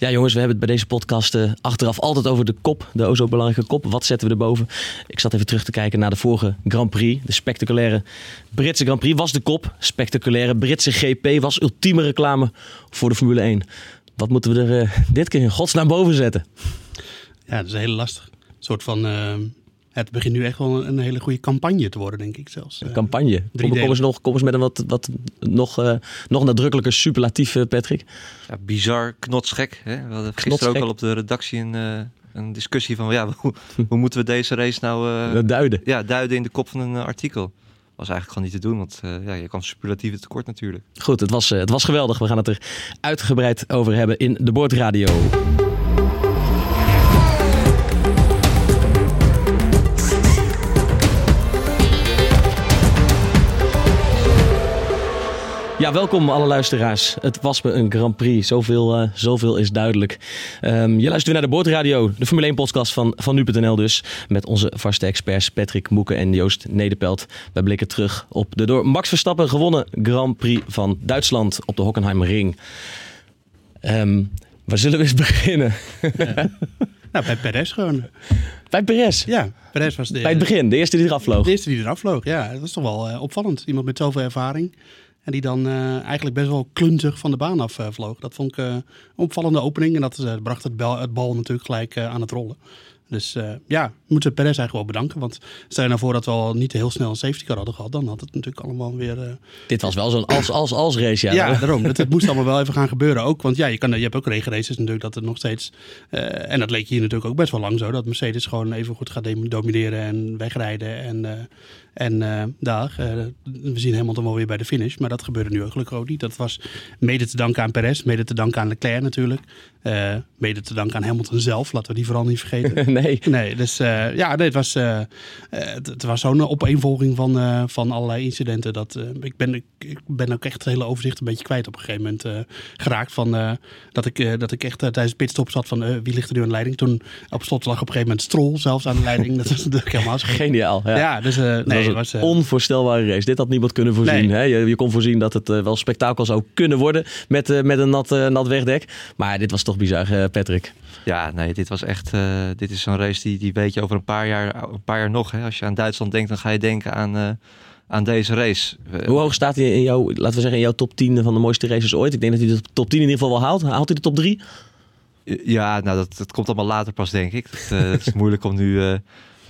Ja, jongens, we hebben het bij deze podcast uh, achteraf altijd over de kop. De o zo belangrijke kop. Wat zetten we erboven? Ik zat even terug te kijken naar de vorige Grand Prix. De spectaculaire Britse Grand Prix was de kop. Spectaculaire Britse GP was ultieme reclame voor de Formule 1. Wat moeten we er uh, dit keer in godsnaam boven zetten? Ja, dat is heel lastig. Een soort van uh, het begint nu echt wel een hele goede campagne te worden, denk ik zelfs. Een campagne. Kom, kom, eens nog, kom eens met een wat, wat nog, uh, nog nadrukkelijker superlatief, uh, Patrick. Ja, bizar, knotsgek. Hè? We hadden gisteren ook al op de redactie een, uh, een discussie van... Ja, hoe, hoe, moeten we deze race nou... duiden. Ja, duiden in de kop van een artikel was eigenlijk gewoon niet te doen. Want uh, ja, je kan superlatieve tekort natuurlijk. Goed, het was, uh, het was geweldig. We gaan het er uitgebreid over hebben in de Boordradio. Ja, welkom alle luisteraars. Het was me een Grand Prix. Zoveel, uh, zoveel is duidelijk. Um, je luistert weer naar de Boordradio, de Formule 1 podcast van, van nu.nl dus. Met onze vaste experts Patrick Moeken en Joost Nederpelt. Wij blikken terug op de door Max Verstappen gewonnen Grand Prix van Duitsland op de Hockenheimring. Um, waar zullen we eens beginnen? Ja. Nou, bij Perez gewoon. Bij Perez? Ja, Perez was de... Bij het begin, de eerste die eraf vloog? De eerste die eraf vloog, ja. Dat was toch wel uh, opvallend. Iemand met zoveel ervaring. En die dan uh, eigenlijk best wel klunzig van de baan af uh, vloog. Dat vond ik uh, een opvallende opening. En dat bracht het, bal, het bal natuurlijk gelijk aan het rollen. Dus ja, moeten we Perez eigenlijk wel bedanken. Want stel je nou voor dat we al niet heel snel een safety car hadden gehad. Dan had het natuurlijk allemaal weer... Dit was wel zo'n als-als-als race, ja. Ja, daarom. het, het, moest allemaal wel even gaan gebeuren ook. Want ja, je, kan, je hebt ook regenraces natuurlijk dat het nog steeds... en dat leek hier natuurlijk ook best wel lang zo. Dat Mercedes gewoon even goed gaat domineren en wegrijden. En en uh, daar, uh, we zien Hamilton wel weer bij de finish. Maar dat gebeurde nu gelukkig ook niet. Dat was mede te danken aan Perez, mede te danken aan Leclerc natuurlijk. Uh, mede te danken aan Hamilton zelf, laten we die vooral niet vergeten. nee. Nee, dus ja, nee, het was, het, het, was zo'n opeenvolging van, van allerlei incidenten. Dat, ik, ben, ik, ik, ben ook echt het hele overzicht een beetje kwijt op een gegeven moment geraakt. Van, dat, ik, dat ik echt tijdens pitstop zat van wie ligt er nu aan de leiding. Toen op slot lag op een gegeven moment Stroll zelfs aan de leiding. dat was natuurlijk helemaal Geniaal. Ja, ja dus nee, was een was, uh... onvoorstelbare race. Dit had niemand kunnen voorzien. Nee. Hè? Je, je, kon voorzien dat het uh, wel spektakel zou kunnen worden met, uh, met een nat, nat wegdek. Maar dit was toch bizar, Patrick. Ja, nee, dit was echt. dit is zo'n race die, die weet je over een paar jaar, een paar jaar nog. Hè? Als je aan Duitsland denkt, dan ga je denken aan aan deze race. Hoe hoog staat hij in jouw, laten we zeggen, in jouw top 10 van de mooiste races ooit? Ik denk dat hij de top 10 in ieder geval wel haalt. Haalt hij de top 3? Ja, nou dat, dat komt allemaal later pas, denk ik. Het, uh, het is moeilijk om nu, uh,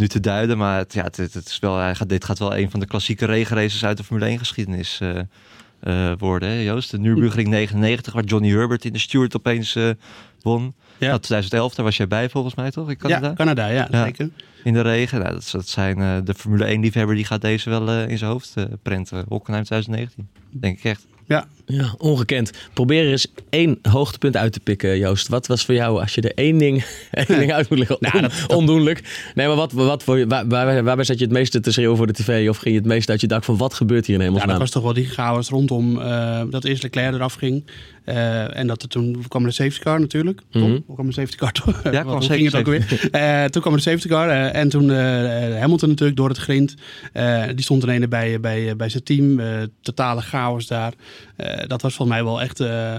nu te duiden. Maar het, ja, het, het is wel, dit gaat wel een van de klassieke regenraces uit de Formule 1 geschiedenis uh, worden. Hè, Joost, de Nürburgring 99, waar Johnny Herbert in de Stewart opeens won. Ja. Nou, 2011, daar was jij bij volgens mij toch? In Canada? Ja, Canada, ja, ja. zeker. In de regen. Nou, dat, dat zijn de Formule 1 liefhebber die gaat deze wel in zijn hoofd prenten. Hockenheim 2019, denk ik echt. Ja. Ja, ongekend. Probeer er eens één hoogtepunt uit te pikken, Joost. Wat was voor jou, als je er één ding, één ding uit moet leggen, nou, dat, ondoenlijk. Nee, maar wat, wat voor, waar, waar, waarbij zat je het meeste te schreeuwen voor de tv? Of ging je het meeste uit je dak van, wat gebeurt hier in hemelsnaam? Ja, dat was toch wel die chaos rondom uh, dat eerst Leclerc eraf ging. Uh, en dat er toen kwam de safety car natuurlijk. Mm -hmm. Toen kwam de safety car toch? Ja, kwam ging het ook weer. Uh, toen kwam de safety car. Uh, en toen Hamilton natuurlijk door het grind. die stond ineens bij, bij, bij zijn team. totale chaos daar. Dat was volgens mij wel echt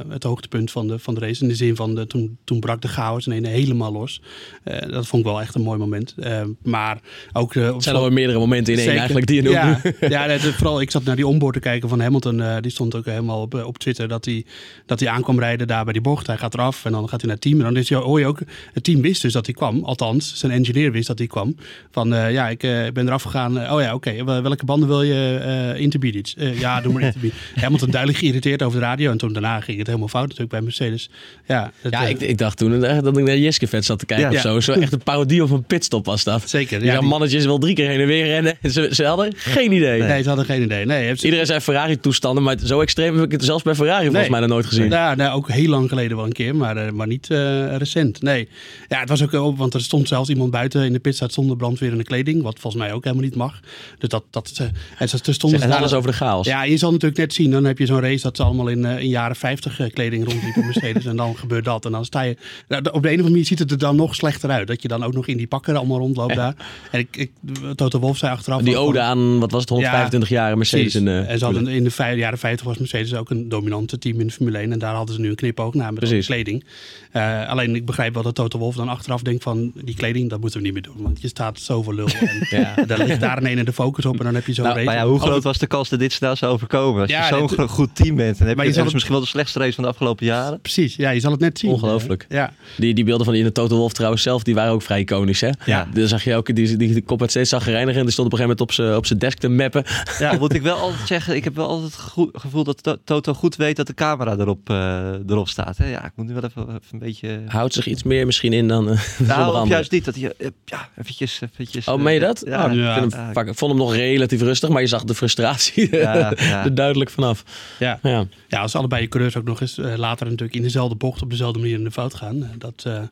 het hoogtepunt van de, van de race. In de zin van, de, toen, toen brak de chaos ineens helemaal los. dat vond ik wel echt een mooi moment. maar ook... het zijn alweer meerdere momenten in één eigenlijk die je noemt. Ja, vooral ik zat naar die onboard te kijken van Hamilton. die stond ook helemaal op, op Twitter dat hij... Dat hij aankwam rijden daar bij die bocht. Hij gaat eraf en dan gaat hij naar het team. En dan is hij, hoor je ook, het team wist dus dat hij kwam. Althans, zijn engineer wist dat hij kwam. Van uh, ja, ik uh, ben eraf gegaan. Oh ja, oké. Okay. Welke banden wil je uh, intermediates? ja, doe maar intermediates. Hamilton duidelijk geïrriteerd over de radio. En toen daarna ging het helemaal fout natuurlijk bij Mercedes. Ja, ja ik, ik, dacht toen dat ik naar Jeske vet zat te kijken ja, of zo. Zo echt een parodie of een pitstop was dat. Zeker. Ja, die mannetjes wel drie keer heen en weer rennen. Ze, ze hadden geen idee. Nee, nee, ze hadden geen idee. Nee, Iedereen zei Ferrari toestanden, maar zo extreem heb ik het zelfs bij Ferrari volgens mij nog nooit gezien. Ja, nee, ook heel lang geleden wel een keer, maar, uh, maar niet uh, recent. Nee, ja, het was ook op, want er stond zelfs iemand buiten in de pit staat zonder brandweerende kleding. Wat volgens mij ook helemaal niet mag. Dus dat, dat, eh, en ze, En daar- alles over de chaos. Ja, je zal natuurlijk net zien. Dan heb je zo'n race dat ze allemaal in, eh, in jaren 50 eh, kleding rondliepen Mercedes. en dan gebeurt dat. En dan sta je... Nou, op de een of andere manier ziet het er dan nog slechter uit. Dat je dan ook nog in die pakken allemaal rondloopt daar. En ik, ik, Toto Wolf zei achteraf... Die ode aan, wat was het, 125 jaar Mercedes. In, de en ze hadden in de vijf- jaren 50 was Mercedes ook een dominante team in de Formule 1. En daar hadden ze nu een knipoog naar met kleding. Eh, alleen ik begrijp wel dat Toto Wolf dan achteraf denkt van... die kleding, dat moeten we niet meer doen. Want je staat zoveel lul. En Ja. daar ligt daar in ene de focus op. En dan heb je zo'n Nou, race. Maar ja, hoe groot Over- was de kans dat dit snel zou overkomen? Als Ja, je zo'n goed team bent, dan heb Maar je, je het- misschien wel de slechtste race van de afgelopen jaren. Precies, ja, je zal het net zien. Ongelooflijk. Ja, Die, die beelden van die in de Total Wolf trouwens zelf, die waren ook vrij iconisch. Hè? Ja. Dan zag je ook, die, die, die kop werd steeds zagrijniger en die stond op een gegeven moment op zijn op zijn desk te mappen. Ja. moet ik wel altijd zeggen, ik heb wel altijd het gevoel dat To- Toto goed weet dat de camera erop, eh, erop staat. Hè? Ja, ik moet nu wel even, even een beetje... Houdt zich iets meer misschien in dan uh, Nou, juist niet. Dat hij, eh, ja, eventjes... eventjes Oh, eh, meen je dat? Ja, Oh, ik, ja. hem vond hem nog relatief rustig, maar je zag de frustratie Ja, ja. er duidelijk vanaf. ja. Ja. ja, als allebei je coureurs ook nog eens eh, later natuurlijk in dezelfde bocht op dezelfde manier in de fout gaan. eh, dat, eh,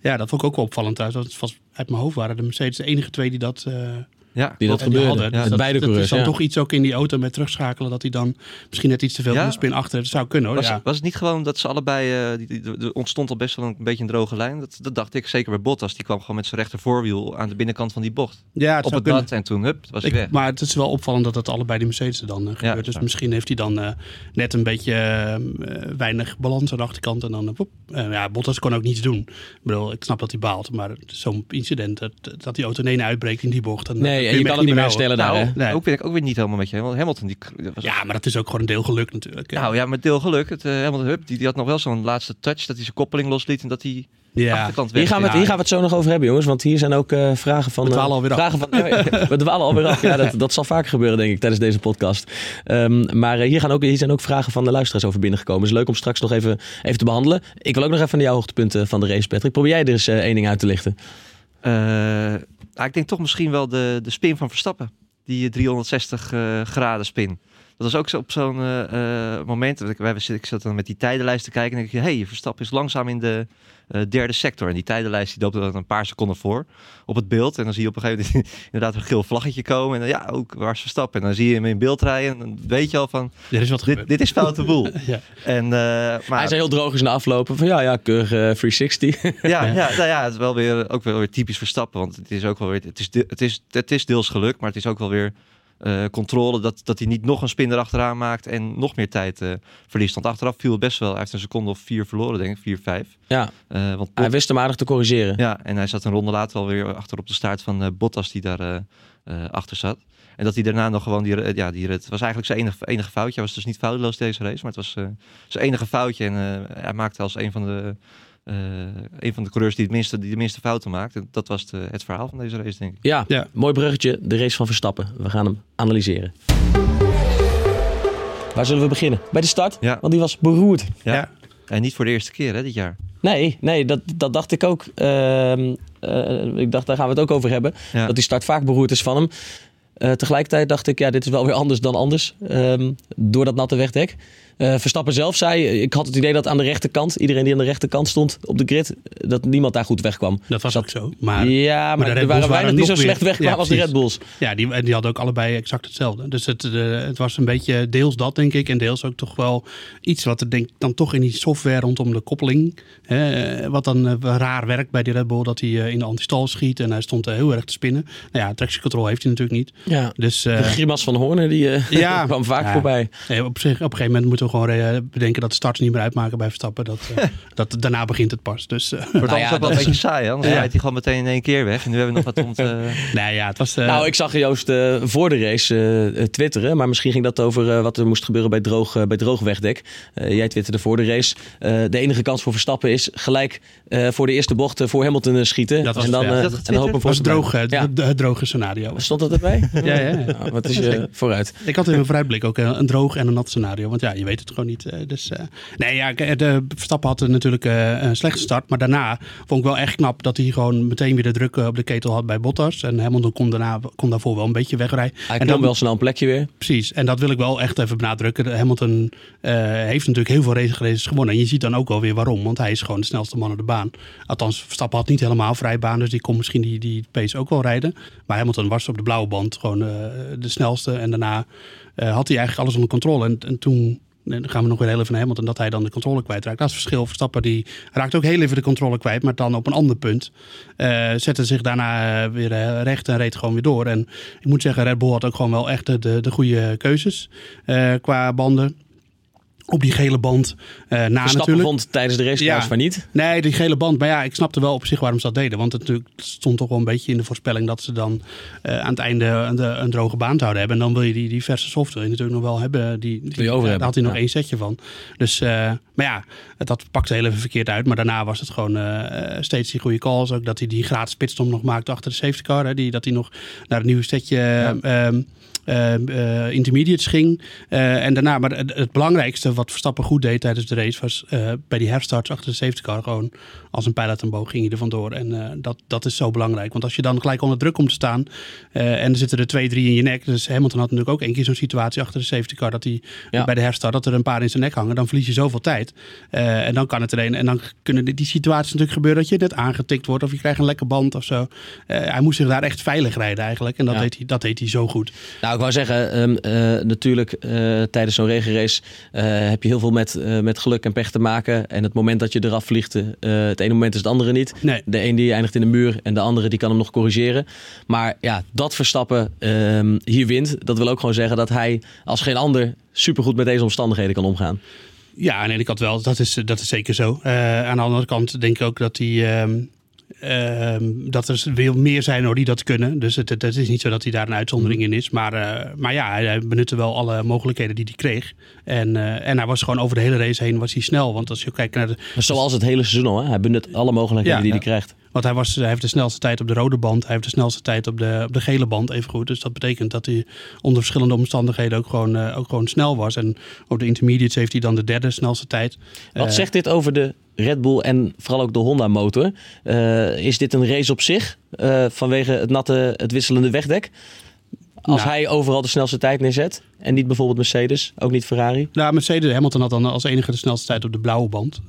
ja, dat vond ik ook wel opvallend trouwens. Dat was, uit mijn hoofd waren de Mercedes de enige twee die dat... ja. Die dat die gebeurde. hadden. Dus dat, beide dat is dan toch iets ook in die auto met terugschakelen dat hij dan misschien net iets te veel van de spin achter. Dat zou kunnen hoor. Was, was het niet gewoon dat ze allebei... eh, die, die- er ontstond al best wel een beetje een droge lijn. Dat, dat dacht ik, zeker bij Bottas. Die kwam gewoon met zijn rechter voorwiel aan de binnenkant van die bocht. Ja, het Op het kunnen. en toen, hup, was hij weg. maar het is wel opvallend dat het allebei die Mercedes er dan eh, gebeurt. dus misschien heeft hij dan eh, net een beetje weinig balans aan de achterkant. En dan, woep. Ja, Bottas kon ook niets doen. Ik bedoel, ik snap dat hij baalt. Maar zo'n incident, dat, dat die auto ineens uitbreekt in die bocht. Dan, Nee, je kan het niet meer herstellen daar. Nou, Hè? Nee. ook ben ik ook weer niet helemaal met je. Want Hamilton, die, dat was Ja, maar dat is ook gewoon een deel geluk natuurlijk. Nou ja, met deel geluk. Het, eh, Hamilton Hup, die, die had nog wel zo'n laatste touch. Dat hij zijn koppeling losliet en dat hij ja. Hier gaan, we het, Ja. hier gaan we het zo nog over hebben, jongens. Want hier zijn ook eh, vragen van. We dwalen eh, alweer af. vragen van, ja, we dwalen alweer af. Ja, dat, dat zal vaker gebeuren, denk ik, tijdens deze podcast. Ehm, maar eh, hier, gaan ook, hier zijn ook vragen van de luisteraars over binnengekomen. Het is leuk om straks nog even, even te behandelen. Ik wil ook nog even naar jouw hoogtepunten van de race, Patrick. Probeer jij er eens eh, één ding uit te lichten? Eh, nou, ik denk toch misschien wel de, de spin van Verstappen. Die 360 eh, graden spin. Dat was ook zo op zo'n eh, eh, moment. Ik, wij, ik zat dan met die tijdenlijst te kijken. En denk je, hé, hey, Verstappen is langzaam in de eh, derde sector. En die tijdenlijst die loopt er dan een paar seconden voor op het beeld. En dan zie je op een gegeven moment inderdaad een geel vlaggetje komen. En dan, ja, ook waar is Verstappen? En dan zie je hem in beeld rijden. En dan weet je al van, Er is wat dit, gebeurd. dit is foute boel. Ja. En, eh, maar, Hij zei heel droog eens na aflopen van ja, ja, keurig eh, 360. Ja, ja. nou ja, het is wel weer, ook wel weer typisch Verstappen. Want het is ook wel weer, het is, de- het is, het is deels geluk, maar het is ook wel weer eh, controle dat, dat hij niet nog een spin erachteraan maakt en nog meer tijd eh, verliest. Want achteraf viel het best wel, hij heeft een seconde of vier verloren, denk ik, vier, vijf. ja, Eh, want hij wist hem aardig te corrigeren. ja, en hij zat een ronde later alweer achter op de staart van Bottas die daar achter zat. En dat hij daarna nog gewoon die, ja, die rit, het was eigenlijk zijn enige, enige foutje. Hij was dus niet foutloos deze race, maar het was zijn enige foutje. En hij maakte als een van de, een van de coureurs die, het minste, die de minste fouten maakt. En dat was de, het verhaal van deze race, denk ik. Ja, Ja. mooi bruggetje. De race van Verstappen. We gaan hem analyseren. Waar zullen we beginnen? Bij de start? Ja. Want die was beroerd. Ja. Ja. En niet voor de eerste keer hè, dit jaar. Nee, nee dat, dat dacht ik ook. Ehm, eh, ik dacht, daar gaan we het ook over hebben. Ja. Dat die start vaak beroerd is van hem. Eh, tegelijkertijd dacht ik, ja, dit is wel weer anders dan anders. ehm, door dat natte wegdek. Eh, Verstappen zelf zei, ik had het idee dat aan de rechterkant, iedereen die aan de rechterkant stond op de grid, dat niemand daar goed wegkwam. Dat was ook zo. Maar ja, maar, er Bulls waren weinig die zo slecht wegkwamen Ja, als de Red. Bulls. Ja, die, die hadden ook allebei exact hetzelfde. Dus het, eh, het was een beetje deels dat, denk ik. En deels ook toch wel iets wat er denk, dan toch in die software rondom de koppeling. hè, wat dan eh, raar werkt bij die Red Bull. Dat hij in de antistal schiet. En hij stond heel erg te spinnen. Nou ja, traction control heeft hij natuurlijk niet. Ja. Dus De grimas van Horner die Ja. kwam vaak Ja. voorbij. op, zich, op een gegeven moment moeten we gewoon bedenken dat de starts niet meer uitmaken bij Verstappen. Dat, eh, dat, daarna begint het pas. Dus eh, Wordt Nou anders ja, ook wel dat een beetje saai, hè? Anders Ja. rijdt hij gewoon meteen in één keer weg. En nu hebben we nog wat om te... nee, ja, het was... eh, Nou, ik zag Joost eh, voor de race twitteren, maar misschien ging dat over eh, wat er moest gebeuren bij droog, eh, bij droog wegdek. Eh, jij twitterde voor de race. Eh, de enige kans voor Verstappen is gelijk eh, voor de eerste bocht voor Hamilton schieten. Dat was- en dan, ja. eh, dat en dan hopen het was voor droog, het, Ja. het, het droge scenario. Stond dat erbij? Ja, ja, ja. Nou, wat is je vooruit? Ik had in mijn vooruitblik ook een, een droog en een nat scenario. Want ja, je weet het gewoon niet. eh, Dus, eh, nee, ja, de Verstappen had natuurlijk eh, een slechte start. Maar daarna vond ik wel echt knap dat hij gewoon meteen weer de druk op de ketel had bij Bottas. En Hamilton kon, daarna, kon daarvoor wel een beetje wegrijden. Hij en kwam wel snel een plekje weer. Precies, en dat wil ik wel echt even benadrukken. Hamilton heeft natuurlijk heel veel race- races gewonnen. En je ziet dan ook wel weer waarom, want hij is gewoon de snelste man op de baan. Althans, Verstappen had niet helemaal vrij baan, dus die kon misschien die, die pace ook wel rijden. Maar Hamilton was op de blauwe band gewoon de snelste. En daarna had hij eigenlijk alles onder controle. En, en toen en dan gaan we nog weer heel even naar Hamilton, dat hij dan de controle kwijtraakt. Dat is het verschil. Verstappen die raakt ook heel even de controle kwijt, maar dan op een ander punt. Eh, zette zich daarna eh, weer eh, recht en reed gewoon weer door. En ik moet zeggen, Red Bull had ook gewoon wel echt de, de, de goede keuzes qua banden. Op die gele band eh na Verstappen natuurlijk. vond tijdens de race Ja. trouwens van niet. Nee, die gele band. Maar ja, ik snapte wel op zich waarom ze dat deden. Want het natuurlijk het stond toch wel een beetje in de voorspelling dat ze dan eh, aan het einde een, een droge baan zouden hebben. En dan wil je die, die verse software natuurlijk nog wel hebben. Die, die, Wil je over hebben, Daar had hij nog ja. één setje van. Dus, eh, maar ja, dat pakte heel even verkeerd uit. Maar daarna was het gewoon eh, steeds die goede calls. Ook dat hij die gratis pitstop nog maakte achter de safety car. Hè, die, dat hij nog naar een nieuw setje... ehm, eh, eh, intermediates ging. Eh, en daarna, maar het, het belangrijkste wat Verstappen goed deed tijdens de race was eh, bij die herstarts achter de safety car gewoon als een pijl uit een boog ging hij er vandoor. En eh, dat, dat is zo belangrijk. Want als je dan gelijk onder druk komt te staan eh, en er zitten er twee, drie in je nek. Dus Hamilton had natuurlijk ook één keer zo'n situatie achter de safety car dat hij Ja. bij de herstart dat er een paar in zijn nek hangen. Dan verlies je zoveel tijd. Eh, en dan kan het er een. En dan kunnen die, situaties natuurlijk gebeuren dat je net aangetikt wordt of je krijgt een lekke band of zo. Eh, hij moest zich daar echt veilig rijden eigenlijk. En dat, Ja. deed, hij, dat deed hij zo goed. Nou, ik wou zeggen, ehm, eh, natuurlijk eh, tijdens zo'n regenrace eh, heb je heel veel met, met geluk en pech te maken. En het moment dat je eraf vliegt, het ene moment is het andere niet. Nee. De een die eindigt in de muur en de andere die kan hem nog corrigeren. Maar ja, dat Verstappen ehm, hier wint, dat wil ook gewoon zeggen dat hij als geen ander supergoed met deze omstandigheden kan omgaan. Ja, aan de ene kant wel. Dat is, dat is zeker zo. Aan de andere kant denk ik ook dat hij. ehm, ehm, dat er veel meer zijn hoor, die dat kunnen. Dus het, het, het is niet zo dat hij daar een uitzondering in is. Maar, eh, maar ja, hij, benutte wel alle mogelijkheden die hij kreeg. En, eh, en hij was gewoon over de hele race heen was hij snel. Want als je kijkt naar de, Zoals het hele seizoen al, hè? hij benut alle mogelijkheden Ja. die Ja. hij krijgt. Want hij, was, hij heeft de snelste tijd op de rode band. Hij heeft de snelste tijd op de, op de gele band even goed. Dus dat betekent dat hij onder verschillende omstandigheden ook gewoon, eh, ook gewoon snel was. En op de intermediates heeft hij dan de derde snelste tijd. Wat zegt dit over de Red Bull en vooral ook de Honda motor? Eh, is dit een race op zich eh, vanwege het natte, het wisselende wegdek? Als Nou. hij overal de snelste tijd neerzet en niet bijvoorbeeld Mercedes, ook niet Ferrari. Nou, Mercedes Hamilton had dan als enige de snelste tijd op de blauwe band.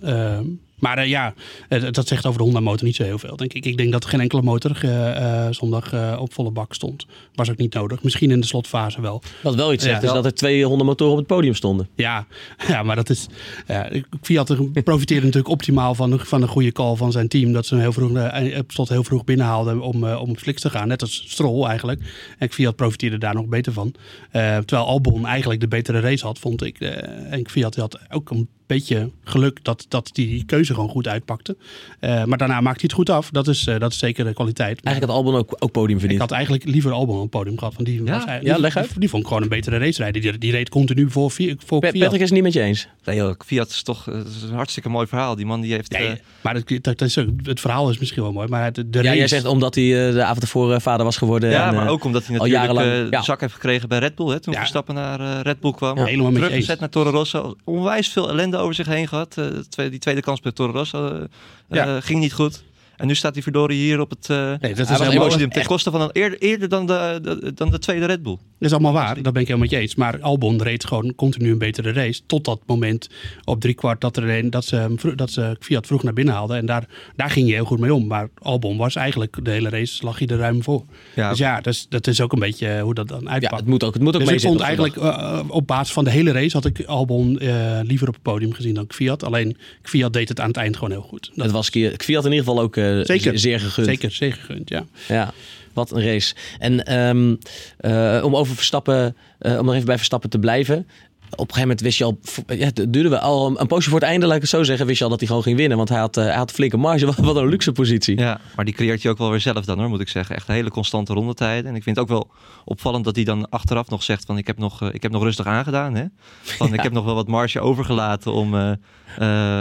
Maar eh, ja, eh, dat zegt over de Honda motor niet zo heel veel, denk ik. Ik denk dat geen enkele motor eh, zondag op volle bak stond. Was ook niet nodig. Misschien in de slotfase wel. Wat wel iets zegt Ja. is dat er twee Honda motoren op het podium stonden. Ja, ja maar dat is... Ja, Fiat profiteerde natuurlijk optimaal van van de goede call van zijn team. Dat ze hem heel vroeg, op slot heel vroeg binnenhaalden om, om op fliks te gaan. Net als Stroll eigenlijk. En Fiat profiteerde daar nog beter van. Terwijl Albon eigenlijk de betere race had, vond ik. En Fiat had ook een beetje geluk dat, dat die, keuze gewoon goed uitpakte. Eh, maar daarna maakte hij het goed af. Dat is, eh, dat is zeker de kwaliteit. Maar Eigenlijk had Albon ook, ook podium ik verdiend. had eigenlijk liever Albon op het podium gehad. Want die, was, Ja, die- leg uit. Die, die vond ik gewoon een betere race rijden. Die, die reed continu voor, voor Fiat. Patrick is het niet met je eens. Nee, joh, Fiat is toch is een hartstikke mooi verhaal. Die man die heeft... Nee, eh, maar dat, dat, dat is ook, het verhaal is misschien wel mooi, maar de, de Ja, race... jij zegt omdat hij eh, de avond ervoor vader was geworden. ja, en, maar ook omdat hij al natuurlijk jarenlang, eh, ja. de zak heeft gekregen bij Red Bull. Hè, toen Ja. Verstappen naar Red Bull kwam. Ja, helemaal met je eens. Naar Toro Rosso. Onwijs veel ellende over zich heen gehad. Eh, die tweede kans bij Toro Rosso eh, Ja. eh, ging niet goed. En nu staat hij verdorie hier op het... eh Nee, dat is, helemaal, podium ten koste van een eerder, eerder dan, de, de- dan de tweede Red Bull. dat is allemaal waar, dat ben ik helemaal met je eens. Maar Albon reed gewoon continu een betere race. Tot dat moment op driekwart dat, er een, dat, ze, dat ze Fiat vroeg naar binnen haalden. En daar, daar ging je heel goed mee om. Maar Albon was eigenlijk de hele race, lag hij er ruim voor. Ja, Dus ja, dat is, dat is ook een beetje eh, hoe dat dan ja, uitpakt. het moet ook, het moet ook dus ik vond eigenlijk eh, op basis van de hele race had ik Albon eh, liever op het podium gezien dan Fiat. Alleen Fiat deed het aan het eind gewoon heel goed. Dat Het was Fiat in ieder geval ook Zeker. ze- zeer gegund. zeker, zeker gegund, ja. Ja, wat een race. En ehm, eh, om over Verstappen, eh, om nog even bij Verstappen te blijven. Op een gegeven moment wist je al, ja, het duurde we al een poosje voor het einde, laat ik het zo zeggen, wist je al dat hij gewoon ging winnen. Want hij had, eh, hij had flinke marge. Wat, wat een luxe positie. Ja, maar die creëert je ook wel weer zelf dan hoor, moet ik zeggen. Echt een hele constante rondetijden. En ik vind het ook wel opvallend dat hij dan achteraf nog zegt van ik heb nog, ik heb nog rustig aangedaan. Hè? Van ik heb nog wel wat marge overgelaten om, eh,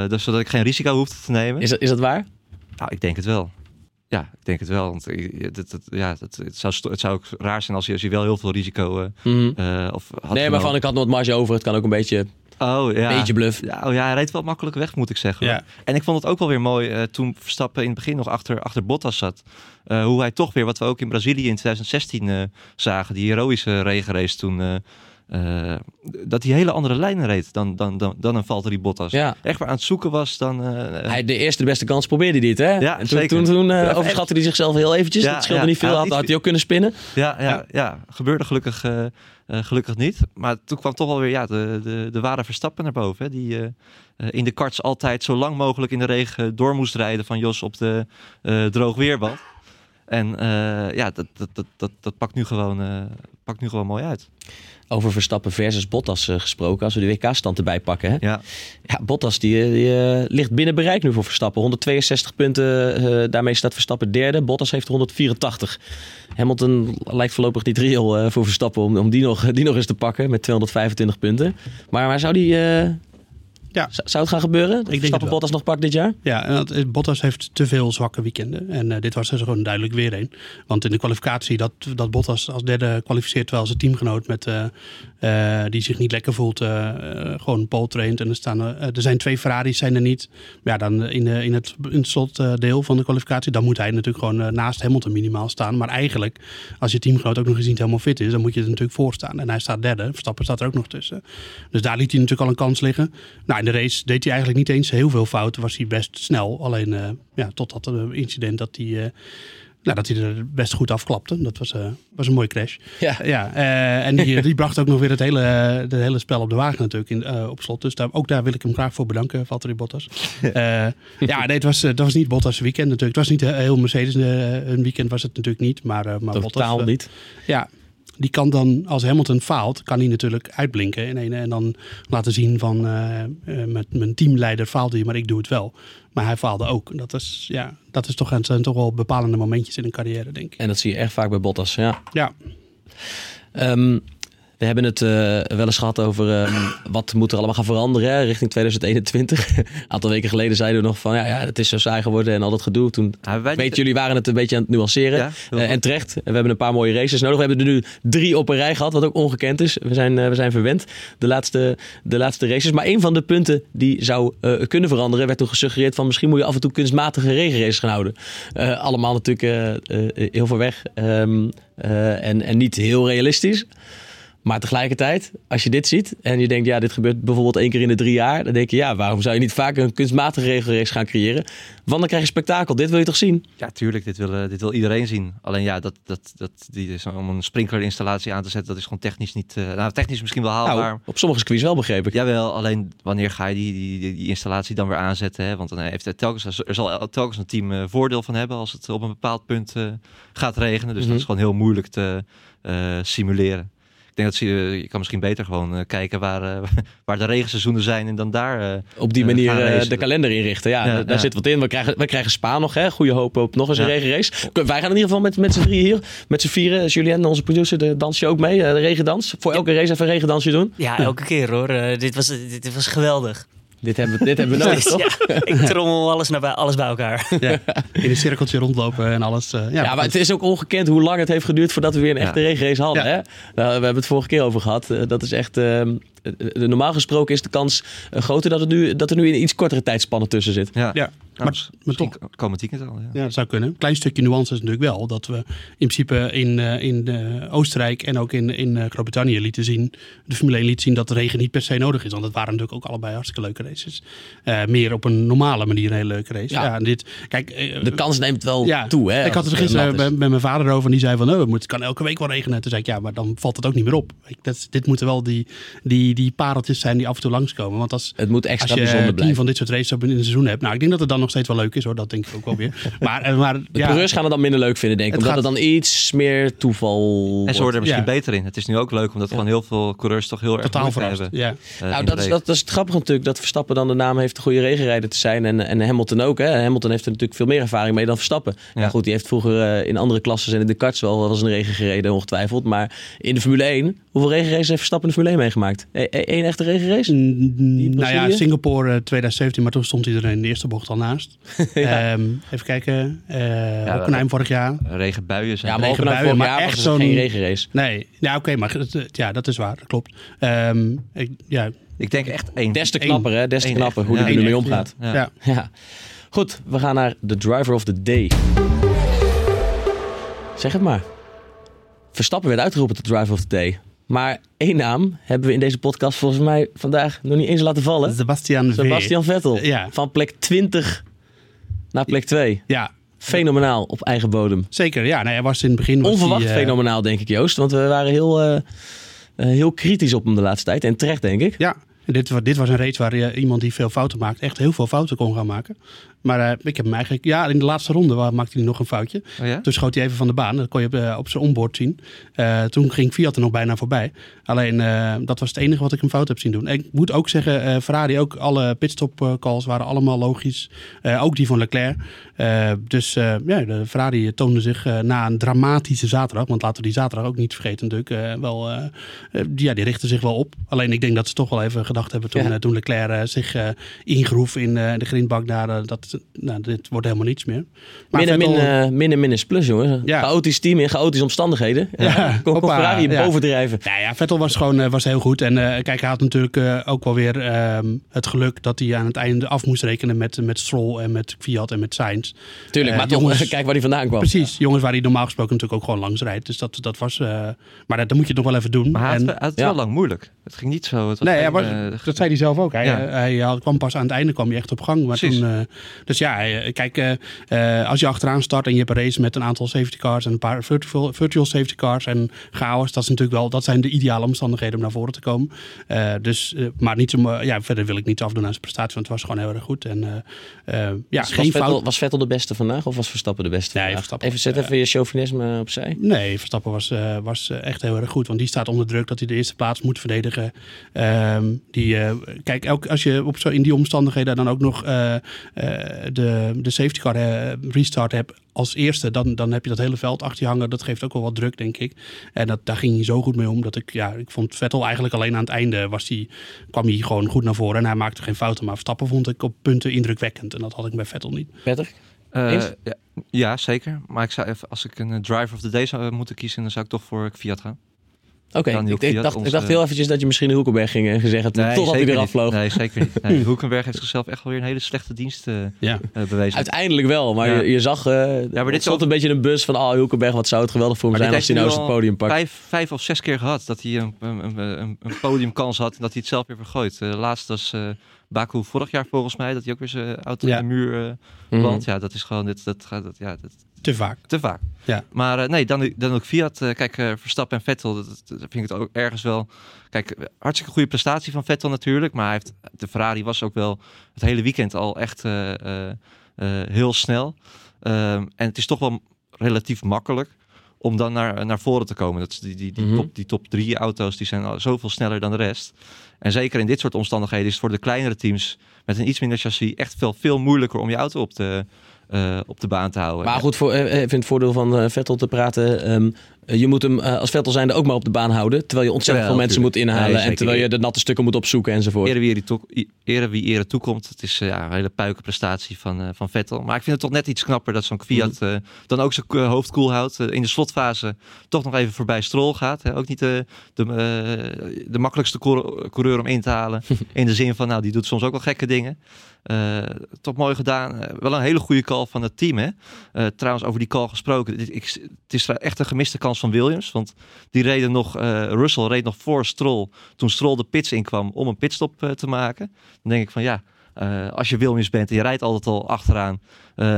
eh, dus zodat ik geen risico hoefde te nemen. Is, dat, is dat waar? Nou, ik denk het wel. Ja, ik denk het wel. Want het, het, ja, het, het, zou, het zou ook raar zijn als je, als je wel heel veel risico eh, Mhm. eh, of had Nee, maar van ik had nog wat marge over. Het kan ook een beetje, Oh ja. beetje bluff. Ja, oh, ja, hij reed wel makkelijk weg, moet ik zeggen. Ja. En ik vond het ook wel weer mooi eh, toen Verstappen in het begin nog achter, achter Bottas zat. Eh, hoe hij toch weer, wat we ook in Brazilië in 2016 eh, zagen, die heroïsche regenrace toen. Eh, eh, dat hij hele andere lijnen reed dan, dan, dan, dan een Valtteri Bottas. Ja. Echt waar aan het zoeken was dan... eh, Hij, de eerste de beste kans probeerde hij dit, hè? Ja, en toen, zeker. toen, toen eh, Ja, overschatte hij zichzelf heel eventjes. Ja, dat scheelde niet veel. Had, had had hij ook kunnen spinnen. Ja, ja, ja. gebeurde gelukkig, eh, eh, gelukkig niet. Maar toen kwam toch wel weer ja, de, de, de ware Verstappen naar boven. Hè, die eh, eh, in de karts altijd zo lang mogelijk in de regen door moest rijden van Jos op de eh droog weerbad. En eh, ja, dat, dat, dat, dat, dat pakt, nu gewoon, eh, pakt nu gewoon mooi uit. Over Verstappen versus Bottas eh, gesproken. Als we de WK-stand erbij pakken. Hè? Ja, Ja, Bottas die, die, ligt binnen bereik nu voor Verstappen. 162 punten, daarmee staat Verstappen derde. Bottas heeft 184. Hamilton lijkt voorlopig niet reëel voor Verstappen om, om die, nog, die nog eens te pakken met 225 punten. Maar, maar zou, die, Ja. zou het gaan gebeuren? Het Verstappen wel. Bottas nog pakt dit jaar? Ja, en dat, is- Bottas heeft te veel zwakke weekenden. En eh, dit was er gewoon duidelijk weer een. Want in de kwalificatie dat, dat Bottas als derde kwalificeert... terwijl zijn teamgenoot met, eh, eh, die zich niet lekker voelt... eh, eh, gewoon pole traint. En er, staan, er- zijn twee Ferraris, zijn er niet. Maar ja, dan in, eh, in het, in het slotdeel van de kwalificatie... dan moet hij natuurlijk gewoon eh, naast Hamilton minimaal staan. Maar eigenlijk, als je teamgenoot ook nog eens niet helemaal fit is... dan moet je er natuurlijk voor staan. En hij staat derde. Verstappen staat er ook nog tussen. Dus daar liet hij natuurlijk al een kans liggen. Nou, de race deed hij eigenlijk niet eens heel veel fouten. Was hij best snel. Alleen eh, ja, tot dat incident dat hij, eh, nou, dat hij er best goed afklapte. Dat was, eh, was een mooie crash. Ja. Ja, en die, die bracht ook nog weer het hele, het hele spel op de wagen natuurlijk in, op slot. Dus daar, ook daar wil ik hem graag voor bedanken, Valtteri Bottas. Ja, nee, het was, dat was niet Bottas' weekend natuurlijk. Het was niet heel Mercedes een weekend was het natuurlijk niet. Maar, maar Totaal niet. ja, die kan dan, als Hamilton faalt, kan hij natuurlijk uitblinken. In een, en dan laten zien van, eh, eh, met mijn teamleider faalde hij, maar ik doe het wel. Maar hij faalde ook. Dat is, ja, dat is toch, het zijn toch wel bepalende momentjes in een carrière, denk ik. En dat zie je echt vaak bij Bottas, ja. Ja, Ehm, we hebben het eh, wel eens gehad over ehm, wat moet er allemaal gaan veranderen hè, richting 2021. Een aantal weken geleden zeiden we nog van ja, ja, het is zo saai geworden en al dat gedoe. Toen Ja, weet jullie waren het een beetje aan het nuanceren. Ja, Eh, en terecht. We hebben een paar mooie races nodig. We hebben er nu drie op een rij gehad, wat ook ongekend is. We zijn, eh, we zijn verwend de laatste, de laatste races. Maar een van de punten die zou kunnen veranderen, werd toen gesuggereerd van misschien moet je af en toe kunstmatige regenraces gaan houden. Allemaal natuurlijk heel ver weg ehm, eh, en, en niet heel realistisch. Maar tegelijkertijd, als je dit ziet en je denkt, ja, dit gebeurt bijvoorbeeld één keer in de drie jaar, dan denk je, ja, waarom zou je niet vaker een kunstmatige regelrace gaan creëren? Want dan krijg je spektakel. Dit wil je toch zien? Ja, tuurlijk. Dit wil, eh, dit wil iedereen zien. Alleen ja, dat, dat, dat, die is om een sprinklerinstallatie aan te zetten, dat is gewoon technisch niet... eh, nou, technisch misschien wel haalbaar. Nou, op sommige circuits wel, begreep ik. Jawel, alleen wanneer ga je die, die, die, installatie dan weer aanzetten? Hè? Want dan heeft het telkens, er zal telkens een team eh, voordeel van hebben als het op een bepaald punt eh, gaat regenen. Dus Mhm. dat is gewoon heel moeilijk te eh, simuleren. Ik denk dat ze, eh, je kan misschien beter gewoon eh, kijken waar, eh, waar de regenseizoenen zijn en dan daar... eh, Op die manier eh, de kalender inrichten. Ja, Ja, daar ja. zit wat in. We krijgen, we krijgen Spa nog, hè? Goede hoop op nog eens een Ja. regenrace. Wij gaan in ieder geval met, met z'n drieën hier, met z'n vieren. Julien, onze producer, de dans je ook mee. eh, De regendans. Voor elke race even een regendansje doen. Ja, elke keer hoor. Dit, was, dit, dit was geweldig. Dit hebben, we- dit hebben we nodig, toch? Ja, ik trommel alles, naar, bij- alles bij elkaar. ja, in een cirkeltje rondlopen en alles. eh, ja, Ja, maar het is ook ongekend hoe lang het heeft geduurd voordat we weer een Ja. echte regenrace hadden. Ja. Hè? Nou, we hebben het vorige keer over gehad. Eh, Dat is echt. ehm, eh, eh, normaal gesproken is de kans eh, groter dat, het nu, dat er nu een iets kortere tijdspanne tussen zit. ja, ja. Maar, maar toch, komend weekend al. Ja. Ja, dat zou kunnen. Een klein stukje nuance is natuurlijk wel dat we in principe in, eh, in eh, Oostenrijk en ook in, in eh, Groot-Brittannië lieten zien, de Formule 1 liet zien dat de regen niet per se nodig is. Want het waren natuurlijk ook allebei hartstikke leuke races. Eh, meer op een normale manier een hele leuke race. Ja. Ja, en dit, kijk, eh, De kans neemt wel ja, toe. Hè, ik had het het gisteren met, met mijn vader over en die zei van, oh, het het kan elke week wel regenen. Toen zei ik, ja, maar dan valt het ook niet meer op. Ik, dat, dit moeten wel die, die, die pareltjes zijn die af en toe langskomen. Want als, Het moet als extra je bijzonder blijven. van dit soort races op in een seizoen hebt. Nou, ik denk dat het dan nog steeds wel leuk is hoor. Dat denk ik ook wel weer. Maar, eh, maar De ja, coureurs gaan het dan minder leuk vinden, denk ik. Het Omdat het dan iets meer toeval En ze worden er misschien Ja. beter in. Het is nu ook leuk, omdat gewoon heel veel coureurs toch heel erg totaal verrast. hebben. Ja. eh, Nou, dat is, dat, dat is het grappige natuurlijk, dat Verstappen dan de naam heeft de goede regenrijder te zijn. En, en Hamilton ook. Hè. Hamilton heeft er natuurlijk veel meer ervaring mee dan Verstappen. Ja, Ja. goed, die heeft vroeger eh, in andere klassen en in de karts wel wel eens een regen gereden, ongetwijfeld. Maar in de Formule 1, hoeveel regenraces heeft Verstappen in de Formule 1 meegemaakt? Één echte regenrace? Nou ja? Singapore eh, 2017, maar toen stond iedereen in de eerste bocht al naast. Ja. Ehm, even kijken. eh Ja, Hockenheim vorig jaar. Regenbuien zijn Ja, maar ook regenbuien, vorig maar jaar echt het zo'n- geen regenrace. Nee, ja, oké, maar het, eh, ja, dat is waar. Dat klopt. Ehm, ik, ja, Ik denk echt één. Des te knapper, hè? Des te knapper echt. hoe Ja, die er nu één mee echt, omgaat. ja. Ja. Ja. Goed, we gaan naar de driver of the day. Zeg het maar. Verstappen werd uitgeroepen tot driver of the day. Maar één naam hebben we in deze podcast volgens mij vandaag nog niet eens laten vallen. Sebastian. Sebastian Vettel. Ja. Van plek 20 naar plek 2. Ja, Fenomenaal op eigen bodem. zeker. Ja, nee, hij was in het begin... Onverwacht eh, fenomenaal, denk ik, Joost. Want we waren heel, eh, eh, heel kritisch op hem de laatste tijd. En terecht, denk ik. Ja, en dit, dit was een race waar iemand die veel fouten maakt, echt heel veel fouten kon gaan maken. Maar eh, ik heb hem eigenlijk, ja, in de laatste ronde maakte hij nog een foutje. Oh ja? Toen schoot hij even van de baan. Dat kon je op, eh, op zijn onboard zien. Eh, toen ging Fiat er nog bijna voorbij. Alleen dat was het enige wat ik hem fout heb zien doen. En ik moet ook zeggen, Ferrari ook alle pitstop calls waren allemaal logisch. Ook die van Leclerc. Dus ja, de Ferrari toonde zich na een dramatische zaterdag. Want laten we die zaterdag ook niet vergeten natuurlijk. wel, ja, die richtte zich wel op. Alleen ik denk dat ze toch wel even gedacht hebben toen, Ja. toen Leclerc zich ingroef in de grindbak daar. dat, nou, dit wordt helemaal niets meer. Maar Min en min, Vettel- eh, min en min is plus, jongen. Ja. Chaotisch team in chaotische omstandigheden. Ja. Kon, kon Ferrari ja. bovendrijven. Nou ja, Vettel was gewoon eh, was heel goed. En eh, kijk, hij had natuurlijk eh, ook wel weer ehm, het geluk dat hij aan het einde af moest rekenen met, met Stroll en met Fiat en met Sainz. Tuurlijk, maar toch, jongens- kijk waar hij vandaan kwam. Precies, jongens waar hij normaal gesproken natuurlijk ook gewoon langs rijdt. Dus dat, dat was. eh, maar dat, dan moet je nog wel even doen. Maar hij had, En- had het ja. wel lang moeilijk. Het ging niet zo. Het was Nee, was- eh, dat zei hij zelf ook. Hij, Ja. hij had- kwam pas aan het einde kwam hij echt op gang. Maar Precies. toen, eh, dus ja, eh, kijk, eh, eh, als je achteraan start en je hebt een race met een aantal safety cars en een paar virtual, virtual safety cars en chaos, dat is natuurlijk wel, dat zijn de ideale omstandigheden om naar voren te komen. Dus, maar niet zo, ja, verder wil ik niet afdoen aan zijn prestatie, want het was gewoon heel erg goed. En ja, was, Vettel, fout. was Vettel de beste vandaag of was Verstappen de beste Nee? Verstappen even, zet even je chauvinisme opzij. Nee, Verstappen was, was echt heel erg goed. Want die staat onder druk dat hij de eerste plaats moet verdedigen. Ehm, die, kijk, elk, als je op zo, in die omstandigheden dan ook nog de, de safety car eh, restart hebt als eerste, dan, dan heb je dat hele veld achter je hangen. Dat geeft ook wel wat druk, denk ik. En dat, daar ging hij zo goed mee om dat ik, ja, ik vond Vettel eigenlijk alleen aan het einde was die, kwam hij gewoon goed naar voren. En hij maakte geen fouten. Maar Verstappen vond ik op punten indrukwekkend. En dat had ik bij Vettel niet. Patrick? eh, ja, ja, zeker. Maar ik zou even, als ik een eh, driver of the day zou moeten kiezen, dan zou ik toch voor Fiat gaan. Oké, ik, ik dacht, ik dacht heel eventjes dat je misschien Hulkenberg ging eh, gezegd had, totdat hij zeker eraf vloog. Nee, zeker niet. Nee, Hoekenberg heeft zichzelf echt wel weer een hele slechte dienst eh, Ja. eh, bewezen. Uiteindelijk wel, maar Ja. je, je zag, eh dit dit is stond ook- een beetje een bus van, oh Hulkenberg, wat zou het geweldig voor hem Maar zijn dit als hij nou nu podium pakt. Vijf, vijf of zes keer gehad dat hij een, een, een, een podiumkans had en dat hij het zelf weer vergooit. Uh, laatst was uh, Baku vorig jaar volgens mij, dat hij ook weer zijn auto Ja. in de muur uh, landt. Ja, dat is gewoon, dit, dat gaat, dat, ja, dat, Te vaak. te vaak. Ja. Maar uh, nee, dan, dan ook Fiat. Uh, kijk, uh, Verstappen en Vettel, dat, dat vind ik het ook ergens wel... Kijk, hartstikke goede prestatie van Vettel natuurlijk. Maar hij heeft, de Ferrari was ook wel het hele weekend al echt uh, heel snel. Um, en het is toch wel relatief makkelijk om dan naar, naar voren te komen. Dat die, die, die, Mhm. top, die top drie auto's die zijn al zoveel sneller dan de rest. En zeker in dit soort omstandigheden is het voor de kleinere teams met een iets minder chassis echt veel, veel moeilijker om je auto op de, uh, op de baan te houden. Maar goed, voor, even het voordeel van Vettel te praten. Um, je moet hem uh, als Vettel zijnde ook maar op de baan houden. Terwijl je ontzettend veel mensen moet inhalen. Nee, en terwijl je de natte stukken moet opzoeken enzovoort. Ere wie ere, wie toekomt. Het is uh, ja, een hele puikenprestatie van, uh, van Vettel. Maar ik vind het toch net iets knapper dat zo'n Fiat mm. uh, dan ook zijn hoofd koel houdt. in de slotfase toch nog even voorbij Stroll gaat. Hè. Ook niet de, de, de makkelijkste coureur om in te halen. in de zin van, nou, die doet soms ook wel gekke dingen. Uh, toch mooi gedaan. Uh, wel een hele goede call van het team. Hè? Uh, trouwens, over die call gesproken. Ik, ik, het is echt een gemiste kans van Williams. Want die reden nog, Russell reed nog voor Stroll. Toen Stroll de pits inkwam om een pitstop te maken. Dan denk ik van ja, als je Williams bent en je rijdt altijd al achteraan.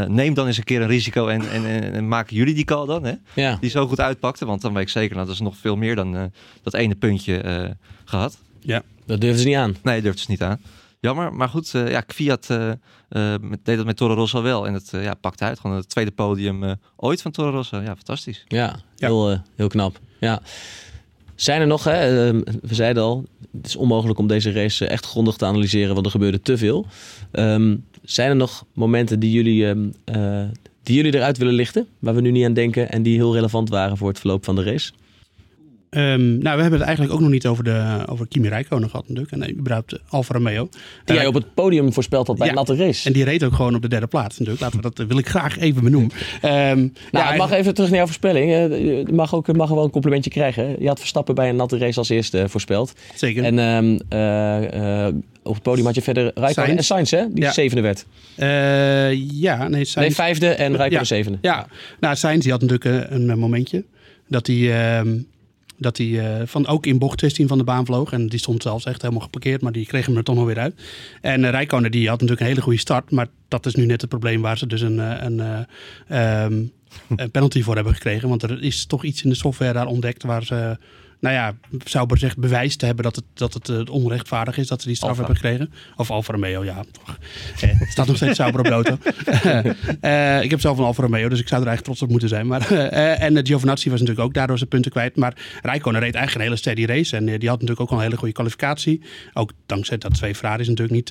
neem dan eens een keer een risico en, en, en, en maken jullie die call dan. Hè? Ja. Die zo goed uitpakte. Want dan weet ik zeker, nou, dat is nog veel meer dan dat ene puntje gehad. Ja. Dat durfden ze niet aan. Nee, durft ze niet aan. Jammer, maar goed, uh, ja, Fiat uh, uh, deed dat met Toro Rosso wel. En het ja, pakte uit. Gewoon het tweede podium ooit van Toro Rosso. Ja, fantastisch. Ja, heel, heel knap. Ja. Zijn er nog, hè, ehm, we zeiden al, het is onmogelijk om deze race echt grondig te analyseren, want er gebeurde te veel. Um, zijn er nog momenten die jullie, um, die jullie eruit willen lichten, waar we nu niet aan denken en die heel relevant waren voor het verloop van de race? Ehm, nou, we hebben het eigenlijk ook nog niet over, de, over Kimi Räikkönen gehad natuurlijk. En eh, überhaupt eh, Alfa Romeo. Die jij op het podium voorspeld had bij ja, een natte race. En die reed ook gewoon op de derde plaats natuurlijk. Laten we dat, eh, wil ik graag even benoemen. Ehm, Nou, ja, mag even terug naar jouw voorspelling. Je mag ook mag wel een complimentje krijgen. Je had Verstappen bij een natte race als eerste voorspeld. Zeker. En ehm, eh, eh, op het podium had je verder Rijkonen en Sainz, hè? Die Ja. zevende werd. Ja, nee, Sainz, Nee, vijfde en Rijkonen Ja. zevende. Ja, nou, Sainz die had natuurlijk een, een momentje. Dat hij, dat hij eh, van, ook in bocht 16 van de baan vloog. En die stond zelfs echt helemaal geparkeerd. Maar die kreeg hem er toch nog weer uit. En uh, Rijkonen die had natuurlijk een hele goede start. Maar dat is nu net het probleem waar ze dus een, eh, een, eh, ehm, een penalty voor hebben gekregen. Want er is toch iets in de software daar ontdekt waar ze... Nou ja, Sauber zegt bewijs te hebben dat het, dat het eh, onrechtvaardig is dat ze die straf Alfa. hebben gekregen. Of Alfa Romeo, ja. toch. Eh, het staat nog steeds Sauber op de auto. Eh, ik heb zelf een Alfa Romeo, dus ik zou er eigenlijk trots op moeten zijn. Maar, eh, en uh, Giovinazzi was natuurlijk ook daardoor zijn punten kwijt. Maar Rijkonen reed eigenlijk een hele steady race. En die had natuurlijk ook al een hele goede kwalificatie. Ook dankzij dat twee Ferraris natuurlijk niet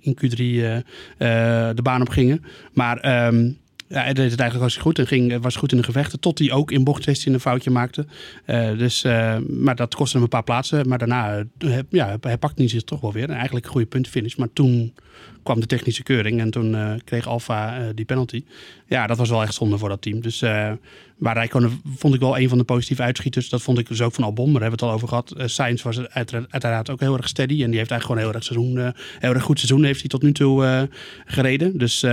in Q3 eh, eh, de baan op gingen. Maar... ehm, ja, hij deed het eigenlijk hartstikke goed en ging, was goed in de gevechten. Tot hij ook in bocht 16 een foutje maakte. Uh, dus, uh, maar dat kostte hem een paar plaatsen. Maar daarna uh, ja, hij pakte hij zich toch wel weer. En eigenlijk een goede puntfinish. Maar toen kwam de technische keuring. En toen kreeg Alfa die penalty. Ja, dat was wel echt zonde voor dat team. Dus maar Rijkonen vond ik wel een van de positieve uitschieters. Dat vond ik dus ook van Albon. Daar hebben we het al over gehad. Uh, Sainz was uiteraard, uiteraard ook heel erg steady. En die heeft eigenlijk gewoon heel erg, seizoen, uh, heel erg goed seizoen heeft hij tot nu toe uh, gereden. Dus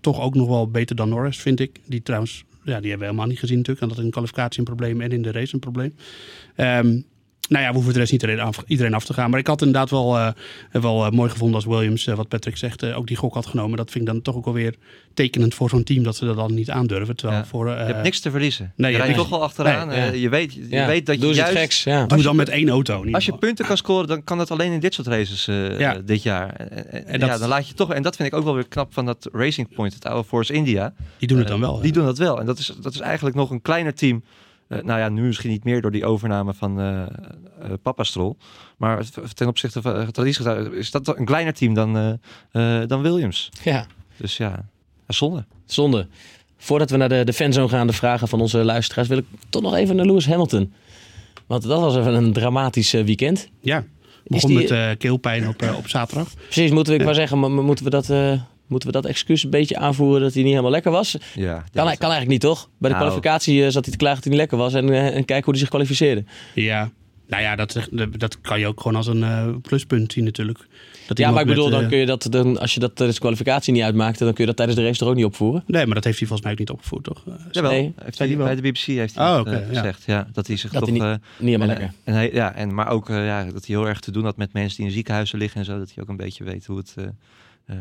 toch ook nog wel beter dan Norris, vind ik. Die trouwens, ja, die hebben we helemaal niet gezien natuurlijk. En dat in de kwalificatie een probleem en in de race een probleem. Um, nou ja, we hoeven de rest niet iedereen af, iedereen af te gaan. Maar ik had inderdaad wel, uh, wel uh, mooi gevonden als Williams, uh, wat Patrick zegt, ook die gok had genomen. Dat vind ik dan toch ook alweer tekenend voor zo'n team dat ze dat dan niet aandurven. Terwijl ja. voor, je hebt niks te verliezen. Nee, je rijdt toch wel achteraan. Nee, ja. je, weet, je ja. weet dat Doe je eens juist... geks, ja. Doe dan met één auto. ieder Als je punten kan scoren, dan kan dat alleen in dit soort races uh, Ja. dit jaar. En, en, dat- ja, dan laat je toch, en dat vind ik ook wel weer knap van dat Racing Point, het oude Force India. Die doen het Eh, dan wel. Die doen dat wel. En dat is, dat is eigenlijk nog een kleiner team. Eh, nou ja, nu misschien niet meer door die overname van eh eh, Papa Stroll. Maar ten opzichte van uh, traditie is dat een kleiner team dan, eh, eh, dan Williams. ja. Dus ja, zonde. Zonde. Voordat we naar de, de fanzone gaan, de vragen van onze luisteraars, wil ik toch nog even naar Lewis Hamilton. Want dat was even een dramatisch eh, weekend. Ja. Begon die- met eh, keelpijn op, eh, op zaterdag. Precies, moeten we, ik maar zeggen, maar moeten we dat, eh, moeten we dat excuus een beetje aanvoeren dat hij niet helemaal lekker was? Ja, Kan, kan eigenlijk niet, toch? Bij de Nou. kwalificatie eh, zat hij te klagen dat hij niet lekker was en, eh, en kijken hoe hij zich kwalificeerde. Ja. Nou ja, dat, dat kan je ook gewoon als een eh, pluspunt zien natuurlijk. Dat Ja, maar ik bedoel, met, dan kun je dat, dan, als je dat tijdens de kwalificatie niet uitmaakt, dan kun je dat tijdens de race toch ook niet opvoeren? Nee, maar dat heeft hij volgens mij ook niet opgevoerd, toch? Jawel, Nee, heeft hij, bij de BBC heeft hij Oh, ja. gezegd. Ja, dat hij zich Dat toch... hij niet- eh, Niet helemaal en, lekker. En hij, ja, en, maar ook ja, dat hij heel erg te doen had met mensen die in ziekenhuizen liggen en zo. Dat hij ook een beetje weet hoe het,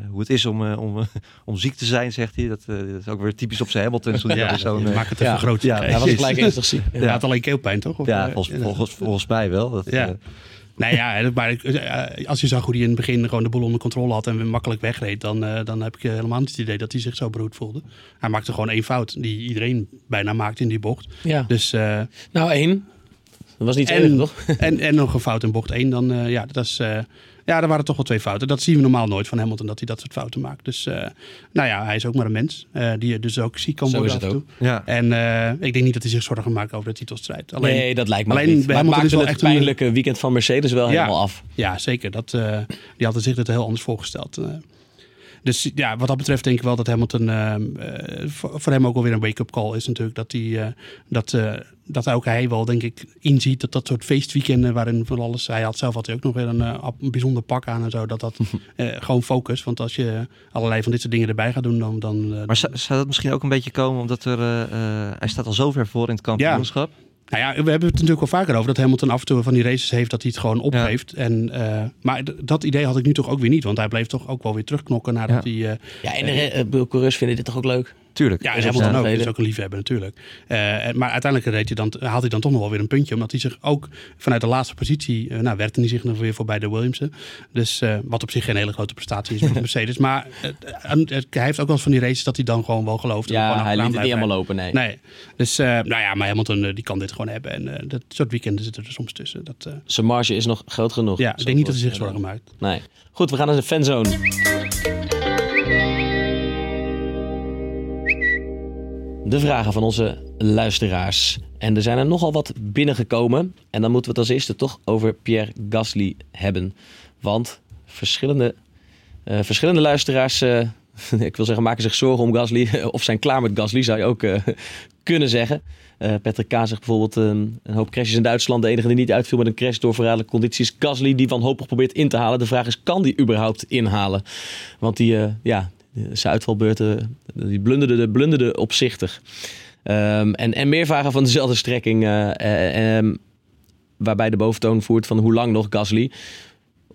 hoe het is om, eh, om, eh, om ziek te zijn, zegt hij. Dat, eh, dat is ook weer typisch op zijn Hamilton. Hij ja, eh, maak het even ja. groot. Ja, Hij was gelijk ernstig ziek. Hij had alleen keelpijn, toch? Of, ja, eh, volgens, ja. volgens, volgens mij wel. Dat, Ja. eh, Nou ja, maar eh, als je zag hoe hij in het begin gewoon de boel onder controle had en weer makkelijk wegreed, dan, eh, dan heb ik eh, helemaal niet het idee dat hij zich zo beroerd voelde. Hij maakte gewoon één fout, die iedereen bijna maakt in die bocht. Ja. Dus, eh, Nou, één. Dat was niet En- enige, toch? en, en nog een fout in bocht één, dan eh, ja, dat is, eh, ja, er waren toch wel twee fouten. Dat zien we normaal nooit van Hamilton, dat hij dat soort fouten maakt. Dus eh, nou ja, hij is ook maar een mens, eh, die dus ook ziek kan Zo worden is af het en toe. ja. En eh, ik denk niet dat hij zich zorgen maakt over de titelstrijd. Alleen, nee, dat lijkt me alleen niet. Maar het maakte het wel echt een- pijnlijke weekend van Mercedes wel Ja. helemaal af. Ja, zeker. Dat, eh, die hadden zich dit heel anders voorgesteld. Dus ja, wat dat betreft denk ik wel dat Hamilton eh, voor, hem ook wel weer een wake-up call is natuurlijk. Dat, hij, eh, dat, eh, dat ook hij wel denk ik inziet dat dat soort feestweekenden waarin van alles... Hij had zelf had hij ook nog weer een, een bijzonder pak aan en zo. Dat dat gewoon focus. Want als je allerlei van dit soort dingen erbij gaat doen dan... dan Maar zou, zou dat misschien ook een beetje komen omdat er... hij staat al zo ver voor in het kampioenschap. Nou ja, we hebben het natuurlijk wel vaker over dat Hamilton af en toe van die races heeft dat hij het gewoon opgeeft. En, eh, maar dat idee had ik nu toch ook weer niet, want hij bleef toch ook wel weer terugknokken nadat hij. eh, Ja, en de re- eh, coureurs vinden dit toch ook leuk? Tuurlijk. ja, en Hamilton ook. is ook een liefhebber natuurlijk. Eh, maar uiteindelijk reed hij dan, haalt hij dan toch nog wel weer een puntje, omdat hij zich ook vanuit de laatste positie, eh, nou, werkte hij zich nog weer voorbij de Williamsen. Dus eh, wat op zich geen hele grote prestatie is met Mercedes. Maar hij heeft ook wel eens van die races dat hij dan gewoon wel gelooft. Ja, gewoon hij liet het niet helemaal lopen, nee. Nee, dus nou ja, maar Hamilton die kan dit gewoon hebben. En dat soort weekenden zitten er soms tussen. Dat, Zijn marge is nog groot genoeg. ja, ik denk niet dat hij zich zorgen maakt. Nee. Goed, we gaan naar de fanzone. De vragen van onze luisteraars. En er zijn er nogal wat binnengekomen. En dan moeten we het als eerste toch over Pierre Gasly hebben. Want verschillende, eh, verschillende luisteraars, eh, ik wil zeggen, maken zich zorgen om Gasly. Of zijn klaar met Gasly, zou je ook eh, kunnen zeggen. Patrick K. zegt bijvoorbeeld een hoop crashes in Duitsland. De enige die niet uitviel met een crash door verraderlijke condities. Gasly die wanhopig probeert in te halen. De vraag is, kan die überhaupt inhalen? Want die, ja, zijn uitvalbeurten, die blunderde, blunderde opzichtig. Ehm, en, en meer vragen van dezelfde strekking. eh, ehm, waarbij de boventoon voert van hoe lang nog Gasly.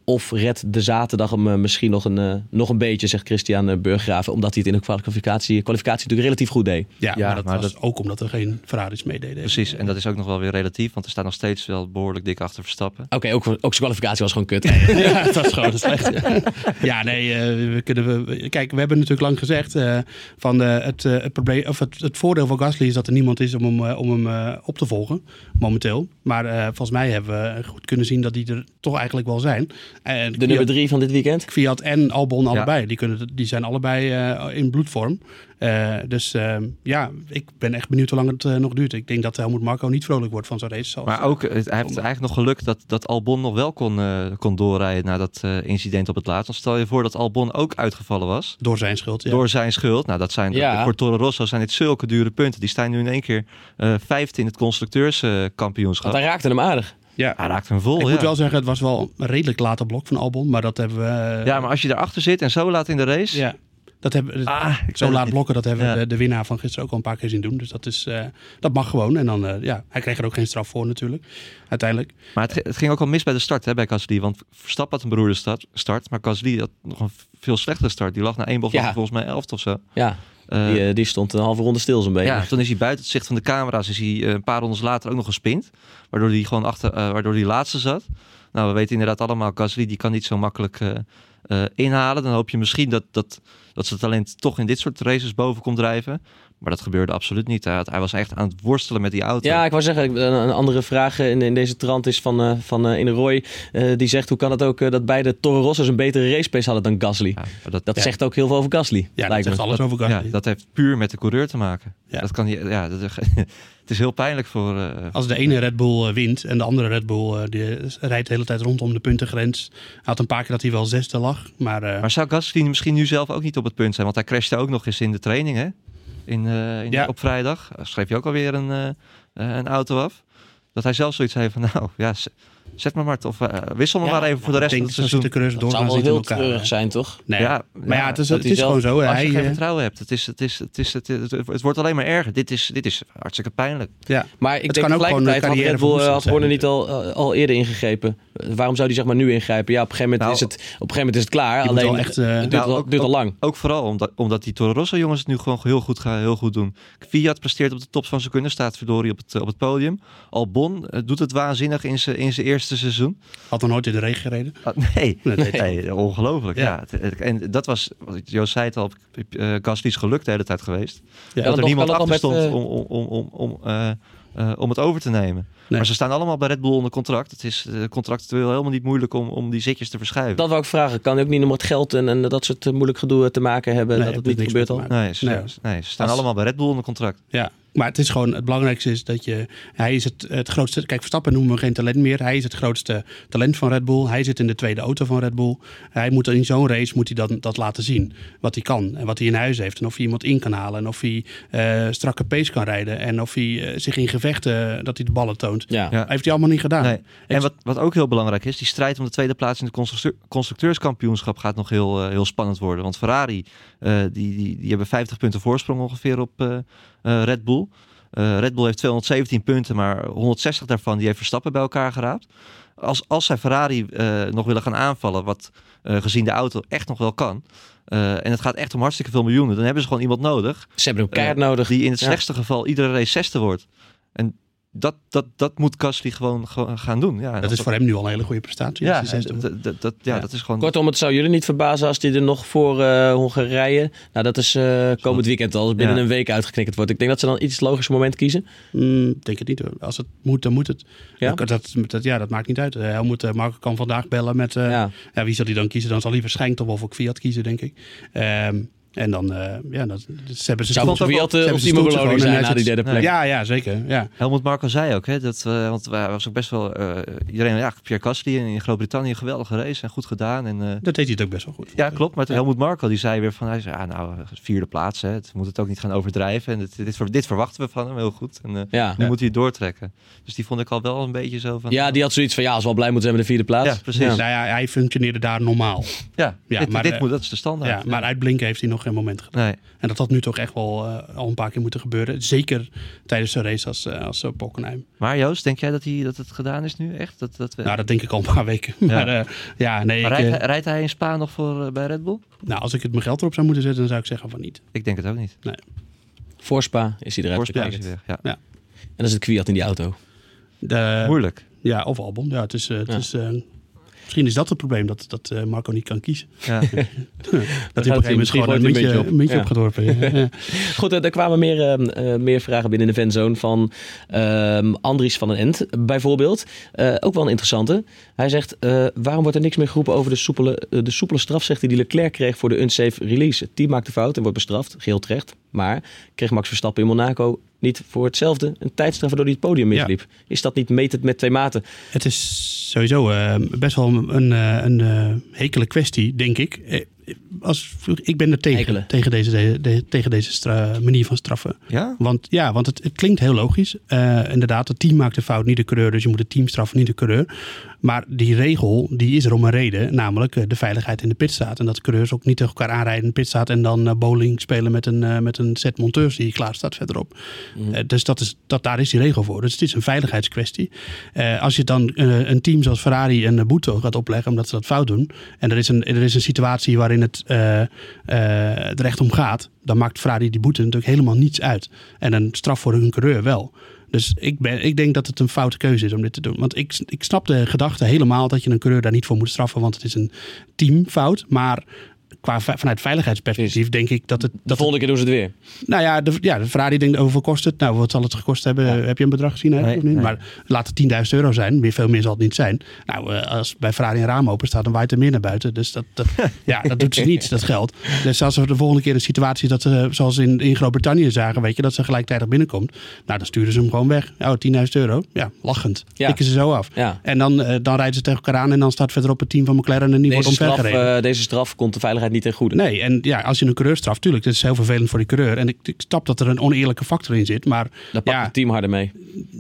Of redt de zaterdag hem eh, misschien nog een, eh, nog een beetje, zegt Christian eh, Burggraven. Omdat hij het in de kwalificatie, kwalificatie natuurlijk relatief goed deed. Ja, Ja, maar dat maar was dat- ook omdat er geen Ferraris meededen. Precies, en dat is ook nog wel weer relatief, want er staat nog steeds wel behoorlijk dik achter Verstappen. Oké, ook, ook zijn kwalificatie was gewoon kut. Ja, het was gewoon slecht. Ja, nee, eh, we kunnen we, kijk, we hebben natuurlijk lang gezegd eh, van het, eh, het probleem of het, het voordeel van Gasly is dat er niemand is om hem, om hem eh, op te volgen momenteel. Maar eh, volgens mij hebben we goed kunnen zien dat die er toch eigenlijk wel zijn. En De nummer drie van dit weekend. Fiat en Albon allebei. Die, kunnen, die zijn allebei eh, in bloedvorm. Eh, dus eh, ja, ik ben echt benieuwd hoe lang het eh, nog duurt. Ik denk dat Helmut Marco niet vrolijk wordt van zo'n race. zoals- Maar ook, het, hij heeft eigenlijk nog geluk dat, dat Albon nog wel kon, eh, kon doorrijden na dat eh, incident op het laatst. Want stel je voor dat Albon ook uitgevallen was. Door zijn schuld, ja. Door zijn schuld. Nou, dat zijn Ja. voor Toro Rosso zijn dit zulke dure punten. Die staan nu in één keer eh vijfde in het constructeurskampioenschap. Want hij raakte hem aardig. ja. hij raakt hem vol. Ik ja. moet wel zeggen, het was wel een redelijk late blok van Albon. Maar dat hebben we... ja, maar als je daarachter zit en zo laat in de race. ja, dat hebben, Ah, ik zo laat blokken, dat hebben Ja. de, de winnaar van gisteren ook al een paar keer zien doen. Dus dat, is, eh, dat mag gewoon. En dan, eh, ja, hij kreeg er ook geen straf voor natuurlijk, uiteindelijk. Maar het, het ging ook al mis bij de start hè, bij Gasly. Want Verstappen had een beroerde start, start. Maar Gasly had nog een veel slechtere start. Die lag na één bocht Ja. volgens mij elfde of zo. Ja, Eh, die, die stond een halve ronde stil zo'n beetje. Ja, toen is hij buiten het zicht van de camera's. Is hij eh, een paar rondes later ook nog gespind. Waardoor hij gewoon achter, eh, waardoor hij laatste zat. Nou, we weten inderdaad allemaal, Gasly die kan niet zo makkelijk eh, eh, inhalen. Dan hoop je misschien dat, dat, dat zijn talent toch in dit soort races boven komt drijven. Maar dat gebeurde absoluut niet. Hij, hij was echt aan het worstelen met die auto. Ja, ik wou zeggen, een, een andere vraag in, in deze trant is van, eh van eh, Ine Roy. Eh, die zegt, hoe kan het ook eh, dat beide Toro Rosso's een betere racepace hadden dan Gasly? Ja, dat, Dat Ja. zegt ook heel veel over Gasly, Ja, dat zegt me. alles over ja, Gasly. dat heeft puur met de coureur te maken. Ja. Dat kan je, ja, dat, het is heel pijnlijk voor. eh, Als de ene Red Bull eh, wint en de andere Red Bull eh, die rijdt de hele tijd rondom de puntengrens. Hij had een paar keer dat hij wel zesde lag. Maar, Maar zou Gasly misschien nu zelf ook niet op het punt zijn? Want hij crashte ook nog eens in de training, hè? In, in- Ja. Op vrijdag schreef je ook alweer een, een auto af. Dat hij zelf zoiets heeft van, nou ja, zet me maar, of eh, wissel me Ja, maar even voor de ik rest denk van het seizoen. Dat zou wel zitten heel treurig zijn, toch? Nee. Ja, maar ja, het is, het is gewoon zo. Als Hij, je geen eh, vertrouwen hebt, het, is, het, is, het, is, het, het, het wordt alleen maar erger. Dit is, dit is hartstikke pijnlijk. ja. Maar ik Het denk tegelijkertijd had Red Bull, eh, had Horner niet al, al eerder ingegrepen. Waarom zou die zeg maar nu ingrijpen? Ja, op een gegeven moment, Nou, is, het, op een gegeven moment is het klaar. Alleen echt, eh, het duurt, Nou, al, ook- duurt al ook- lang. Ook vooral omdat, omdat die Toro Rosso jongens het nu gewoon heel goed, gaan, heel goed doen. Fiat presteert op de top van zijn kunnen, staat verdorie op het, op het podium. Albon doet het waanzinnig in zijn, in zijn eerste seizoen. Had nog nooit in de regen gereden. Ah, nee, Nee, nee. nee, ongelooflijk. Ja. Ja. Het- het- En dat was, wat Joost zei het al, uh, Gasly's geluk de hele tijd geweest. Ja, dat er nog- niemand achter met, stond eh, om, om, om, om, om, eh, eh, om het over te nemen. Nee. Maar ze staan allemaal bij Red Bull onder contract. Het is uh, contractueel helemaal niet moeilijk om, om die zitjes te verschuiven. Dat wou ik vragen. Kan ook niet nog met geld en, en dat soort eh, moeilijk gedoe te maken hebben? Nee, dat het niet gebeurt al? Nee, ze, Nee. nee, ze staan Als- allemaal bij Red Bull onder contract. Ja, maar het is gewoon het belangrijkste is dat je. Hij is het, het grootste. Kijk, Verstappen noemen we geen talent meer. Hij is het grootste talent van Red Bull. Hij zit in de tweede auto van Red Bull. Hij moet in zo'n race moet hij dat, dat laten zien. Wat hij kan en wat hij in huis heeft. En of hij iemand in kan halen. En of hij eh, strakke pace kan rijden. En of hij eh, zich in gevechten dat hij de ballen toont. Ja. Heeft hij allemaal niet gedaan. Nee. En wat, wat ook heel belangrijk is, die strijd om de tweede plaats in het constructeur- constructeurskampioenschap gaat nog heel, eh, heel spannend worden. Want Ferrari, eh, die, die, die hebben 50 punten voorsprong ongeveer op eh, eh, Red Bull. Eh, Red Bull heeft 217 punten, maar 160 daarvan die heeft Verstappen bij elkaar geraapt. Als, als zij Ferrari eh, nog willen gaan aanvallen, wat eh, gezien de auto echt nog wel kan. eh, en het gaat echt om hartstikke veel miljoenen. Dan hebben ze gewoon iemand nodig Ze hebben keihard Eh, nodig. die in het Ja. slechtste geval iedere race zesde wordt. En dat, dat, dat moet Gasly gewoon, gewoon gaan doen. Ja, Dat is voor hem nu al een hele goede prestatie. ja, hij dat, dat, ja, Ja. dat is gewoon. Kortom, het zou jullie niet verbazen als hij er nog voor eh, Hongarije... Nou, dat is eh, komend weekend al. Binnen Ja. een week uitgeknikkerd wordt. Ik denk dat ze dan iets logischer moment kiezen. Mm, denk het niet hoor. Als het moet, dan moet het. Ja? Dat, dat, dat- ja, dat maakt niet uit. Eh, Helmoet uh, Marco kan vandaag bellen met... eh, Ja. Ja, wie zal hij dan kiezen? Dan zal hij waarschijnlijk toch wel voor Fiat kiezen, denk ik. Ehm, En dan, eh, ja, dat, ze hebben ze Zou Kwiat ze de ultieme beloning zijn na die derde plek. Ja, ja, zeker. Ja. Helmut Marko zei ook, hè, dat, eh, want hij was ook best wel... eh, iedereen, ja, Pierre Gasly in, in Groot-Brittannië, een geweldige race en goed gedaan. En, eh, Dat deed hij het ook best wel goed. ja, klopt. Maar Ja. Helmut Marko die zei weer van, hij zei, ja, nou, vierde plaats, hè, het moet het ook niet gaan overdrijven. En dit, dit, ver- dit verwachten we van hem, heel goed. En eh, Ja. nu moet hij het doortrekken. Dus die vond ik al wel een beetje zo van... ja, die had zoiets van ja, als we al blij moeten zijn met de vierde plaats. Ja, precies. Nou ja, hij functioneerde daar normaal. Ja, Ja, dit, maar, dit moet, dat is de standaard. Ja, maar uitblinken heeft hij nog geen moment gedaan. Nee. En dat had nu toch echt wel eh, al een paar keer moeten gebeuren. Zeker tijdens een race als, eh, als eh, Bockenheim. Maar Joost, denk jij dat, hij, dat het gedaan is nu echt? Dat, dat we... Nou, dat denk ik al een paar weken. Maar eh, ja, nee. Maar Ik, rijdt, eh, hij, rijdt hij in Spa nog voor, eh, bij Red Bull? nou, als ik het mijn geld erop zou moeten zetten, dan zou ik zeggen van niet. Ik denk het ook niet. Voor Spa is hij eruit Voor Spa is gekregen. hij weg, ja. En dan zit Kwiat in die auto. De, Moeilijk. ja, of Albon. Ja, het is, eh, het Ja. is, eh, misschien is dat het probleem, dat, dat eh, Marco niet kan kiezen. Ja. Dat hij op een gegeven moment gewoon een muntje, op. muntje Ja. opgeworpen. Ja. Goed, eh, er kwamen meer, eh, eh, meer vragen binnen in de fanzone van ehm, Andries van den End bijvoorbeeld. Ook wel een interessante. Hij zegt, waarom wordt er niks meer geroepen over de soepele, de soepele straf, zegt hij, die Leclerc kreeg voor de unsafe release. Het team maakte fout en wordt bestraft, geheel terecht. Maar kreeg Max Verstappen in Monaco niet voor hetzelfde een tijdstraf waardoor hij het podium misliep. Is dat niet meten met twee maten? Het is sowieso eh, best wel een, eh, een eh, hekele kwestie, denk ik. Als, ik ben er tegen, tegen deze, de- de- tegen deze stra- manier van straffen. ja? Want ja, want het, het klinkt heel logisch. Eh, inderdaad, het team maakt de fout, niet de coureur. Dus je moet het team straffen, niet de coureur. Maar die regel, die is er om een reden. Namelijk eh, de veiligheid in de pitstraat. En dat coureurs ook niet tegen elkaar aanrijden in de pitstraat. En dan eh, bowling spelen met een, met een set monteurs die klaar staat verderop. Eh, dus dat is, dat, daar is die regel voor. Dus het is een veiligheidskwestie. Eh, als je dan een team zoals Ferrari een boete gaat opleggen omdat ze dat fout doen. En er is een, er is een situatie waarin het eh, eh, er echt om gaat. Dan maakt Ferrari die boete natuurlijk helemaal niets uit. En een straf voor hun coureur wel. Dus ik, ben, ik denk dat het een foute keuze is om dit te doen. Want ik, ik snap de gedachte helemaal dat je een coureur daar niet voor moet straffen. Want het is een teamfout. Maar qua, vanuit veiligheidsperspectief denk ik dat het... De Dat volgende keer doen ze het weer. nou ja, de, ja, de Ferrari denkt hoeveel kost het? Nou, wat zal het gekost hebben? Heb je een bedrag gezien? Nee, of niet? nee. Maar laat het 10.000 euro zijn. Meer, veel meer zal het niet zijn. Nou, eh, als bij Ferrari een raam open staat, dan waait er meer naar buiten. Dus dat, dat, ja, dat doet ze niet, dat geld. Dus als er de volgende keer een situatie dat ze, zoals in, in Groot-Brittannië zagen, weet je, dat ze gelijktijdig binnenkomt. Nou, dan sturen ze hem gewoon weg. Oh, 10.000 euro. Ja, lachend. Ja. Tikken ze zo af. Ja. En dan, eh, dan rijden ze tegen elkaar aan en dan staat verderop het team van McLaren en die Deze wordt straf, omvergereden. eh, deze straf komt de veiligheid niet ten goede. Nee, en ja, als je een coureur straft, tuurlijk, dat is heel vervelend voor die coureur. En ik, ik snap dat er een oneerlijke factor in zit, maar Daar pakt ja, het team harder mee.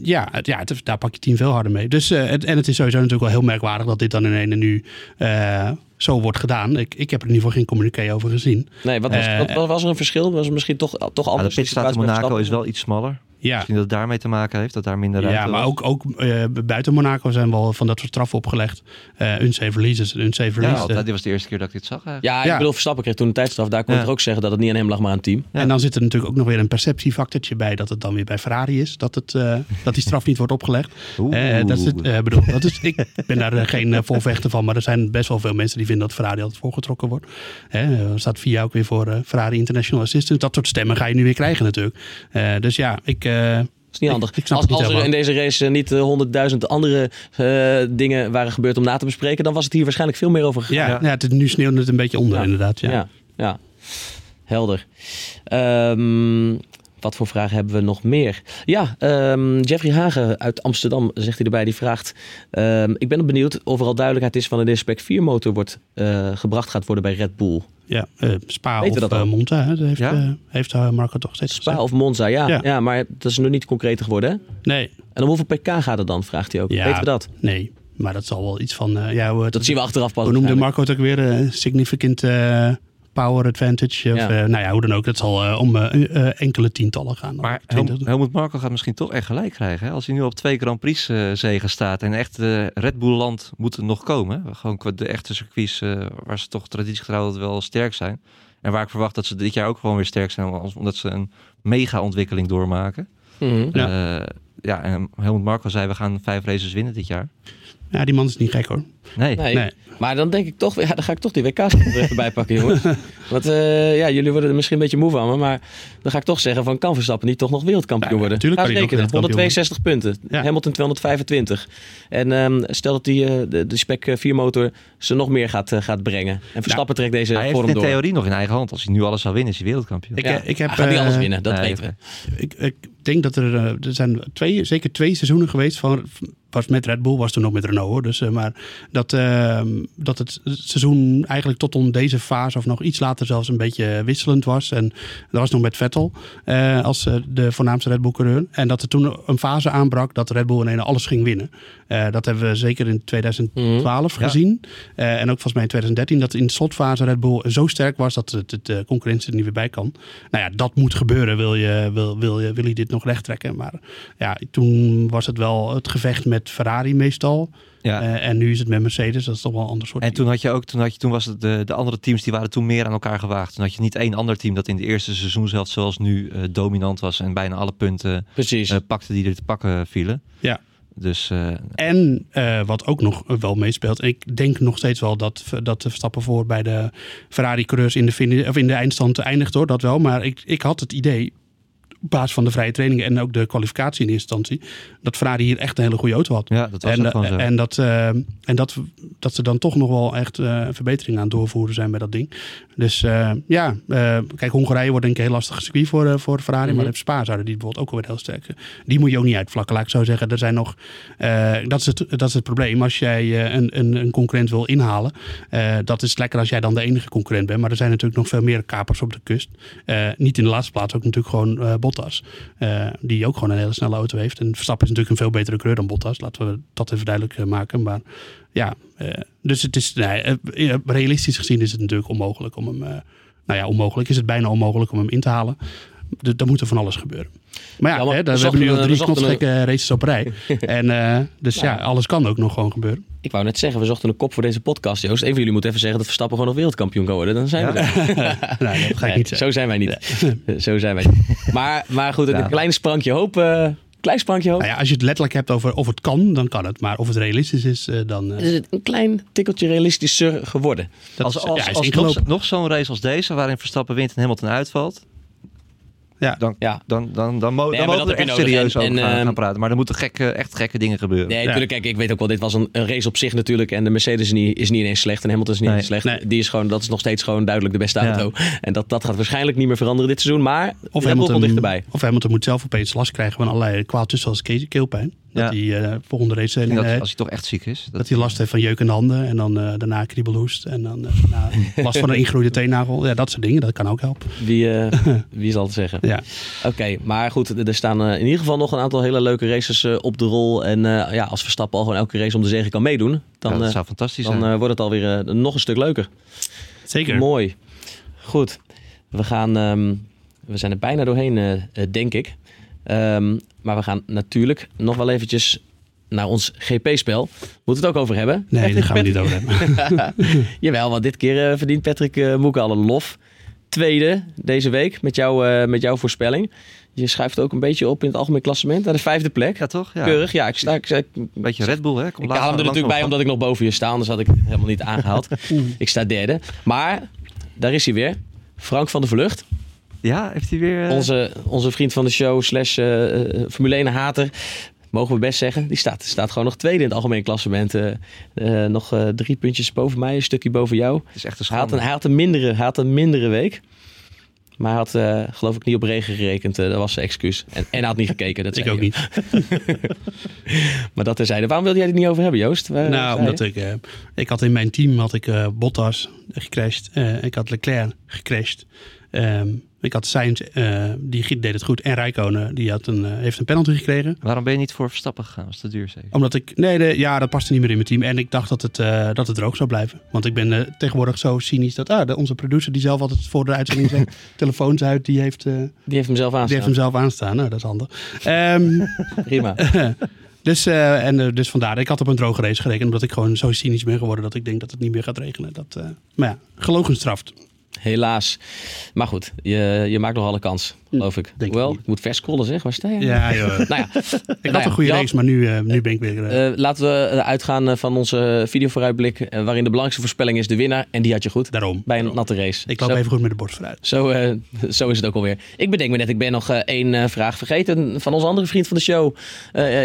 ja, het, ja het- daar pak je team veel harder mee. Dus, eh, het, en het is sowieso natuurlijk wel heel merkwaardig dat dit dan in ene nu eh, zo wordt gedaan. Ik, ik heb er in ieder geval geen communiqué over gezien. Nee, wat was, Eh, wat, wat was er een verschil? Was er misschien toch, toch Ja, anders? de pitstraat in Monaco is wel iets smaller. Ja, Misschien dat het daarmee te maken heeft, dat daar minder ruimte ja maar was. ook, ook eh, buiten Monaco zijn wel van dat soort straffen opgelegd. Eh unsafe releases, unsafe Ja, release. altijd. dit was de eerste keer dat ik dit zag eigenlijk. Ja, ik Ja. bedoel, Verstappen kreeg toen een tijdstraf. Daar kon Ja. ik er ook zeggen dat het niet aan hem lag, maar aan het team. Ja. En dan zit er natuurlijk ook nog weer een perceptiefactortje bij dat het dan weer bij Ferrari is. Dat, het, eh, dat die straf niet wordt opgelegd. Oeh. Eh, dat is het, eh, bedoel, dat is, ik ben daar geen uh, volvechter van, maar er zijn best wel veel mensen die vinden dat Ferrari altijd voorgetrokken wordt. Hè, er staat VIA ook weer voor Ferrari International Assistance. Dat soort stemmen ga je nu weer krijgen natuurlijk. Eh, dus ja, ik... eh, Dat is niet handig. ik snap als het niet als er in deze race eh, niet honderdduizend andere eh, dingen waren gebeurd om na te bespreken, dan was het hier waarschijnlijk veel meer over gegaan. ja, Ja. ja. het, nu sneeuwt het een beetje onder Ja. inderdaad. Ja. Ja, ja. helder. Ehm, wat voor vragen hebben we nog meer? Ja, ehm, Jeffrey Hagen uit Amsterdam zegt hij erbij. Die vraagt: ehm, Ik ben benieuwd of er al duidelijkheid is van de Spec 4 motor wordt eh, gebracht gaat worden bij Red Bull. Ja, eh, Spa Weten we of eh, Monza, hè, dat heeft, Ja? heeft Marco toch steeds Spa gezegd. of Monza, ja, ja. Ja. maar dat is nog niet concreter geworden. Hè? Nee, En om hoeveel pk gaat het dan? Vraagt hij ook. Ja. Weten we dat? nee, maar dat zal wel iets van... ja, hoe, Dat zien we achteraf pas. Hoe noemde waarschijnlijk. Marco het ook weer? eh, significant power advantage. Of, Ja. eh, nou ja, hoe dan ook. Dat zal eh, om eh, enkele tientallen gaan. Maar Helmut Marko gaat misschien toch echt gelijk krijgen. Hè? Als hij nu op twee Grand Prix eh, zegen staat en echt de Red Bull land moet er nog komen. hè. Gewoon qua de echte circuits waar ze toch traditiegetrouw altijd wel sterk zijn. En waar ik verwacht dat ze dit jaar ook gewoon weer sterk zijn. als- Omdat ze een mega ontwikkeling doormaken. Mhm. Ja. Ja. ja, en Helmut Marko zei we gaan vijf races winnen dit jaar. Ja, die man is niet gek hoor. Nee. Nee. Nee. Maar dan denk ik toch, ja, dan ga ik toch die WK's er even bij pakken, jongens. Want eh, ja, jullie worden er misschien een beetje moe van me, maar dan ga ik toch zeggen van kan Verstappen niet toch nog wereldkampioen Ja, worden? natuurlijk kan eens hij nog rekenen, wereldkampioen 162 punten, Ja. Hamilton 225. En ehm, stel dat die, eh, de, de Spec 4 motor ze nog meer gaat, eh, gaat brengen. En Verstappen trekt deze Hij heeft vorm in door. theorie nog in eigen hand. Als hij nu alles zou winnen, is hij wereldkampioen. Ik, Ja, eh, ik heb, hij gaat niet eh, alles winnen, dat nee, weten we. Ik, ik denk dat er, eh, er zijn twee, zeker twee seizoenen geweest van was met Red Bull, was toen nog met Renault. Dus, eh, maar dat, eh, dat het seizoen eigenlijk tot om deze fase of nog iets later zelfs een beetje wisselend was. En dat was nog met Vettel eh, als eh, de voornaamste Red Bull coureur. En dat er toen een fase aanbrak dat Red Bull ineens alles ging winnen. Eh, dat hebben we zeker in 2012 Ja. gezien. Eh, en ook volgens mij in 2013 dat in de slotfase Red Bull zo sterk was dat het, het, de concurrentie er niet weer bij kan. Nou ja, dat moet gebeuren wil je, wil, wil je, wil je dit nog recht trekken. Maar ja, toen was het wel het gevecht met Ferrari meestal. Ja. Eh, en nu is het met Mercedes. Dat is toch wel een ander soort En team. toen had je ook, toen, had je, toen was het de, de andere teams die waren toen meer aan elkaar gewaagd. Toen had je niet één ander team dat in de eerste seizoen zelfs zoals nu eh, dominant was en bijna alle punten Precies. eh, pakte die er te pakken vielen. Ja. Dus eh, En eh, wat ook nog wel meespeelt. Ik denk nog steeds wel dat, dat de Verstappen voor bij de Ferrari-coureurs in de, of in de eindstand eindigt hoor. Dat wel. Maar ik, ik had het idee. Op basis van de vrije trainingen en ook de kwalificatie in instantie. Dat Ferrari hier echt een hele goede auto had. ja, dat was en, zo. en, dat, eh, en dat, dat ze dan toch nog wel echt eh verbeteringen aan het doorvoeren zijn bij dat ding. Dus eh, ja, eh, kijk, Hongarije wordt denk ik een heel lastig circuit voor, eh, voor Ferrari. Mhm. Maar op Spa zouden die bijvoorbeeld ook alweer heel sterk. Die moet je ook niet uitvlakken, laat ik zo zeggen. Er zijn nog, eh, dat, is het, dat is het probleem. Als jij eh, een, een, een concurrent wil inhalen, eh, dat is lekker als jij dan de enige concurrent bent. Maar er zijn natuurlijk nog veel meer kapers op de kust. Eh, niet in de laatste plaats, ook natuurlijk gewoon eh, Eh, die ook gewoon een hele snelle auto heeft. En Verstappen is natuurlijk een veel betere coureur dan Bottas. Laten we dat even duidelijk eh, maken. Maar ja, eh, dus het is, nee, realistisch gezien is het natuurlijk onmogelijk om hem... nou ja, onmogelijk is het bijna onmogelijk om hem in te halen. Dus er moet er van alles gebeuren. Maar ja, Ja, maar hè, we hebben nu al een- drie zochten een- knotsgekke races op rij. en, eh, dus ja, alles kan ook nog gewoon gebeuren. Ik wou net zeggen, we zochten een kop voor deze podcast, Joost. Een van jullie moet even zeggen dat Verstappen gewoon nog wereldkampioen kan worden. Dan zijn we er. nou, dat ga ik Nee, niet zeggen. Zo zijn wij niet. Zo zijn wij niet. Maar, maar goed, een Ja. klein sprankje hoop. eh, klein sprankje hoop. Nou ja, als je het letterlijk hebt over of het kan, dan kan het. Maar of het realistisch is, eh, dan... eh, Is het een klein tikkeltje realistischer geworden? dat als als, ja, als nog, nog zo'n race als deze, waarin Verstappen wint en Hamilton uitvalt, Ja. dan, Ja. dan, dan, dan, mo- Nee, dan maar mogen we er echt serieus En- over en, gaan, ehm, gaan praten. Maar er moeten gekke, echt gekke dingen gebeuren. Nee, Ja. natuurlijk. Kijk, ik weet ook wel, dit was een, een race op zich natuurlijk. En de Mercedes is niet, is niet ineens slecht. En Hamilton is niet Nee. slecht. Nee. Die is gewoon, dat is nog steeds gewoon duidelijk de beste Ja. auto. En dat, dat gaat waarschijnlijk niet meer veranderen dit seizoen. Maar Of komt dichterbij. of Hamilton moet zelf opeens last krijgen van allerlei kwaaltjes zoals ke- keelpijn. Dat hij eh, volgende race eh, dat, als hij toch echt ziek is. dat hij last heeft van jeukende handen en dan eh, daarna kriebelhoest en dan eh, daarna last van een ingegroeide teennagel. Ja, dat soort dingen, dat kan ook helpen. Wie, eh, wie zal het zeggen? Ja. Oké, maar goed, er staan eh, in ieder geval nog een aantal hele leuke races eh, op de rol. En eh, ja, als Verstappen al gewoon elke race om de zege kan meedoen, Ja, dan, dat eh, zou fantastisch dan zijn. eh, wordt het alweer eh, nog een stuk leuker. Zeker. Mooi. Goed. We gaan. ehm, we zijn er bijna doorheen, eh, eh, denk ik. Ehm, maar we gaan natuurlijk nog wel eventjes naar ons GP-spel. Moeten we het ook over hebben? Nee, daar gaan we niet over hebben. Jawel, want dit keer eh, verdient Patrick eh Moeke al een lof. Tweede deze week met, jou, eh, met jouw voorspelling. Je schuift ook een beetje op in het algemeen klassement naar de vijfde plek. ja, toch? Ja. Keurig, ja. Ik, sta, ik, ik, Een beetje Red Bull, hè? Kom ik haal hem er natuurlijk bij omdat ik nog boven je sta. Anders had ik het helemaal niet aangehaald. ik sta derde. Maar daar is hij weer. Frank van der Vlucht. Ja, heeft hij weer... eh, Onze, onze vriend van de show slash eh, eh, Formule 1 hater. Mogen we best zeggen. Die staat, staat gewoon nog tweede in het algemeen klassement. eh, eh, nog eh, drie puntjes boven mij. Een stukje boven jou. Het is echt een Hij had schande. een, hij had een, mindere, hij had een mindere week. Maar hij had eh, geloof ik niet op regen gerekend. dat was zijn excuus. En, en hij had niet gekeken. Dat Ik ook niet. Maar dat terzijde. Waarom wilde jij het niet over hebben, Joost? Waar- nou, omdat je? ik, ik had in mijn team had ik eh, Bottas gecrashed. eh, ik had Leclerc gecrashed. Ehm, ik had Sainz, eh, die deed het goed. En Rijkonen, die had een, eh, heeft een penalty gekregen. Waarom ben je niet voor Verstappen gegaan? Was te duur zeker? Omdat ik, nee, de, ja, dat paste niet meer in mijn team. En ik dacht dat het, eh, dat het droog zou blijven. Want ik ben tegenwoordig zo cynisch dat ah, de, onze producer, die zelf altijd voor de uitzending zijn telefoons uit, die heeft, eh, Die heeft hem zelf die heeft aanstaan. hem zelf aanstaan. Nou, dat is handig. Ehm, Prima. dus, eh, en, dus vandaar, ik had op een droge race gerekend, omdat ik gewoon zo cynisch ben geworden dat ik denk dat het niet meer gaat regenen. Dat, eh, maar ja, gelogen straft. Helaas. Maar goed, je, je maakt nog alle kans. Geloof ik. denk Wel, ik moet vers scrollen zeg. Waar sta je? Ja, joh. Nou ja, ik had een goede race, maar nu, eh, nu ben ik weer... eh, Eh, laten we uitgaan van onze videovooruitblik, eh, waarin de belangrijkste voorspelling is de winnaar. En die had je goed. daarom. Bij een Daarom. natte race. Ik loop Zo- even goed met de borst vooruit. Zo, zo is het ook alweer. Ik bedenk me net, ik ben nog één vraag vergeten van onze andere vriend van de show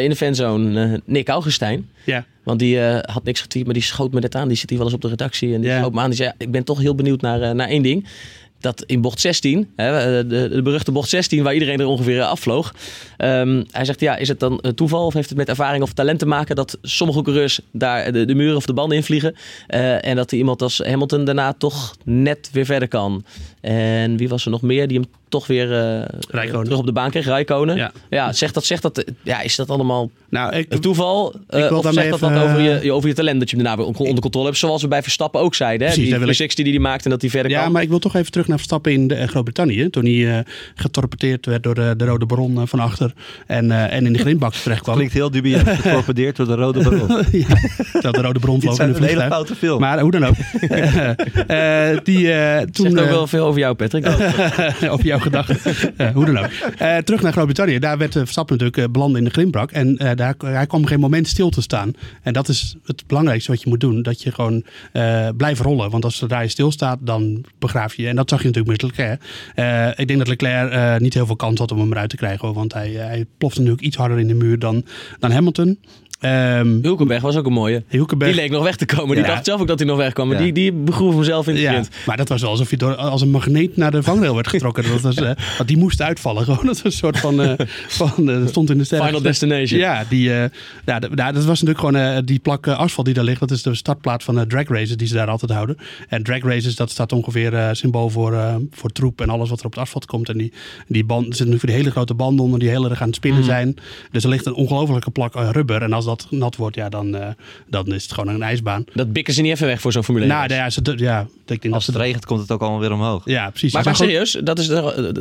in de fanzone, Nick Augustijn. Ja, Want die had niks getweet, maar die schoot me net aan. Die zit hier wel eens op de redactie en die Ja. me aan. Die zei, ja, ik ben toch heel benieuwd naar, naar één ding. Dat in bocht 16, hè, eh, de, de beruchte bocht 16, waar iedereen er ongeveer afvloog. Ehm, hij zegt, ja, is het dan eh, toeval of heeft het met ervaring of talent te maken... dat sommige coureurs daar de, de muren of de banden in vliegen... eh, en dat iemand als Hamilton daarna toch net weer verder kan. En wie was er nog meer die hem toch weer eh, terug op de baan kreeg? Rijkonen. Ja. Ja. zegt dat, zegt dat, ja, is dat allemaal nou, ik, een toeval? Eh, wil of zegt dat wat over eh, je, over je talent dat je hem daarna weer onder controle hebt? Zoals we bij Verstappen ook zeiden. Hè? Precies, die wil ik- 360 die hij maakte en dat hij verder Ja, kan. maar ik wil toch even terug naar Verstappen in de, eh, Groot-Brittannië. Toen hij eh, getorpedeerd werd door de, de rode baron van achter. En, eh, en in de grindbak terecht kwam. Klinkt heel dubieus getorpedeerd door de rode baron. ja, terwijl de rode baron vloog in zijn de een hele vliegtuig. foute film. Maar hoe dan ook. Die, eh, toen, Zegt ook wel veel over jou, Patrick. over jouw gedachten. Eh, hoe dan ook. Eh, terug naar Groot-Brittannië. Daar werd Verstappen natuurlijk eh, beland in de grindbak. En eh, hij kwam geen moment stil te staan. En dat is het belangrijkste wat je moet doen. Dat je gewoon eh blijft rollen. Want als zodra je stilstaat, dan begraaf je. En dat zag je natuurlijk met Leclerc. Eh, ik denk dat Leclerc eh, niet heel veel kans had om hem eruit te krijgen. Want hij, hij plofte natuurlijk iets harder in de muur dan, dan Hamilton. Ehm Hulkenberg was ook een mooie. Hulkenberg. Die leek nog weg te komen. Die Ja. dacht zelf ook dat hij nog wegkwam. Maar Ja. die, die begroef hem zelf in de Ja, maar dat was alsof je door, als een magneet naar de vangrail werd getrokken. Dat was, want die moest uitvallen. Gewoon. Dat was een soort van. eh, van eh, stond in de sterren. Final Destination. Ja, die, ja, ja, dat was natuurlijk gewoon die plak asfalt die daar ligt. Dat is de startplaat van de drag races die ze daar altijd houden. En drag races, dat staat ongeveer symbool voor, voor troep en alles wat er op het asfalt komt. En die, die band, er zitten nu voor die hele grote banden onder die heel erg aan het spinnen zijn. Dus er ligt een ongelofelijke plak rubber. En als dat nat wordt, ja, dan, eh, dan is het gewoon een ijsbaan. Dat bikken ze niet even weg voor zo'n Formule 1. Nou, ja, ze, ja, ik denk Als dat het regent komt het ook allemaal weer omhoog. Ja, precies. maar, serieus, dat, is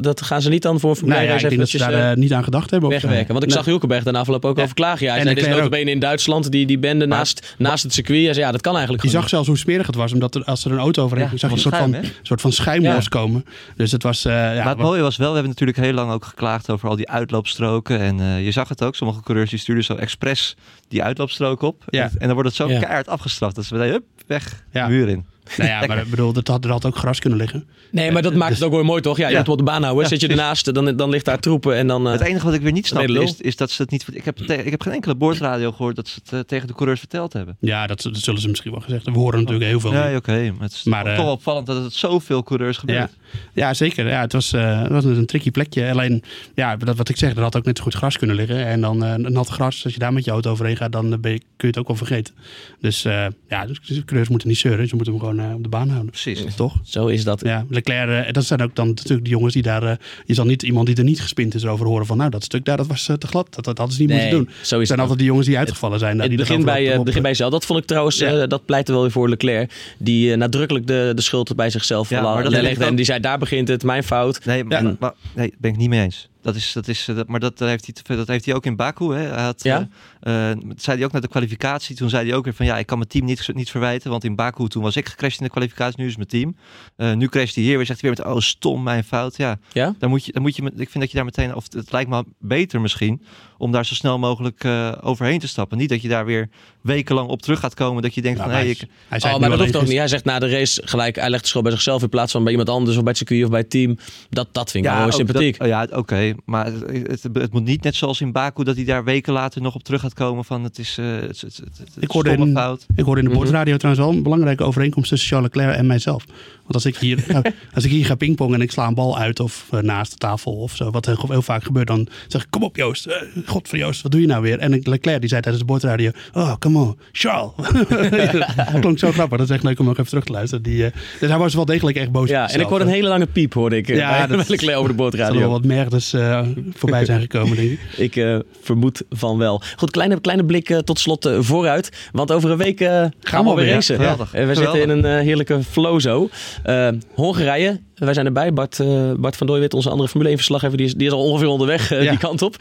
dat gaan ze niet dan voor een Formule Nou 1 ja, ik denk dat ze daar eh, eh, niet aan gedacht hebben. of- wegwerken. Want ik Nee. zag Hulkenberg daarna afloop ook Ja. over klagen. Ja, hij En zei, dit is notabene in Duitsland, die, die bende naast, naast het circuit. Ja, dat kan eigenlijk Je zag zelfs hoe smerig het was, omdat er, als er een auto overheen ging, zag je een soort van soort van schuim Ja. loskomen. Dus het was... eh, ja, maar het mooie was wel, we hebben natuurlijk heel lang ook geklaagd over al die uitloopstroken. En eh, je zag het ook, sommige coureurs die stuurden zo expres die uitloopstrook op. Ja. En, dan wordt het zo keihard afgestraft. Dat ze meteen, hup, weg, muur in. Nou ja, maar ik bedoel, dat had, er had ook gras kunnen liggen. Nee, maar dat maakt het ook wel mooi, toch? Ja, je Ja. moet op de baan houden. Ja, Zit je ernaast, dan, dan ligt daar troepen en dan... eh, Het enige wat ik weer niet snap is, is dat ze het niet... Ik heb, te- ik heb geen enkele boordradio gehoord dat ze het eh, tegen de coureurs verteld hebben. Ja, dat, dat zullen ze misschien wel gezegd hebben. We horen natuurlijk heel veel. Ja, oké. maar het is Maar, toch eh, wel opvallend dat het zoveel coureurs gebeurt. ja zeker. Ja, het, was, eh, het was een tricky plekje. Alleen, ja, dat, wat ik zeg, er had ook net zo goed gras kunnen liggen. En dan eh nat gras, als je daar met je auto overheen gaat, dan eh, ben je, kun je het ook wel vergeten. Dus eh, ja, dus de coureurs moeten niet zeuren. Ze moeten hem gewoon eh, op de baan houden. Precies. Toch? Zo is dat. Ja, Leclerc, eh, dat zijn ook dan natuurlijk de jongens die daar... eh, je zal niet iemand die er niet gespind is erover horen van... nou, dat stuk daar, dat was te glad. Dat, dat hadden ze niet Nee, moeten doen. zo Het is zijn het altijd die jongens die uitgevallen zijn. Het die begint dan bij, begint bij zelf. Dat vond ik trouwens, Ja. eh, dat pleitte wel weer voor Leclerc. Die nadrukkelijk de, de schuld bij zichzelf Ja, maar dat legde. En die zei, daar begint het, mijn fout. Nee, maar, Ja. maar, nee, ben ik niet mee eens. Dat is, dat is, dat, maar dat heeft, hij, te- dat heeft hij ook in Baku. Hè. Hij had, Ja? Eh, dat zei hij ook naar de kwalificatie. Toen zei hij ook weer van ja, ik kan mijn team niet, niet verwijten. Want in Baku toen was ik gecrashed in de kwalificatie. Nu is mijn team. Eh, nu crasht hij hier weer. Zegt hij weer met oh stom, mijn fout. Ja, Ja? dan moet je, dan moet je, ik vind dat je daar meteen, of het lijkt me beter misschien, om daar zo snel mogelijk eh, overheen te stappen. Niet dat je daar weer wekenlang op terug gaat komen. Dat je denkt Ja, van maar hé, hij, ik, hij zei Oh, maar dat hoeft ook niet. Hij zegt na de race gelijk, hij legt de schuld bij zichzelf in plaats van bij iemand anders of bij het circuit of bij het team. Dat, dat vind ik wel ook sympathiek. dat- oh ja, oké. maar het, het, het moet niet net zoals in Baku dat hij daar weken later nog op terug gaat komen van het is, eh het, het, het, Ik hoorde in- fout. Ik hoorde in de Mhm. bordradio trouwens wel een belangrijke overeenkomst tussen Charles Leclerc en mijzelf. Want als ik hier, nou, als ik hier ga pingpongen en ik sla een bal uit of eh, naast de tafel of zo, wat heel, heel vaak gebeurt, dan zeg ik, kom op Joost, eh, god voor Joost, wat doe je nou weer? En ik- Leclerc die zei tijdens de bordradio, oh, come on, Charles. dat klonk zo grappig, dat is echt leuk om nog even terug te luisteren. Die, eh, dus hij was wel degelijk echt boos op Ja, en ik hoorde een hele lange piep, hoorde ik. Ja, bij, dat- Leclerc over de Er zullen wel boordradio. wat merdes eh, voorbij zijn gekomen, denk ik. Ik eh, vermoed van wel. Goed, kleine, kleine blik tot slot vooruit. Want over een week eh, gaan we alweer weer, racen. ja. We zitten in een heerlijke flow zo. Eh, Hongarije, wij zijn erbij. Bart, eh, Bart van Dooijwit, onze andere Formule 1 verslaggever, die is, die is al ongeveer onderweg eh, Ja. die kant op.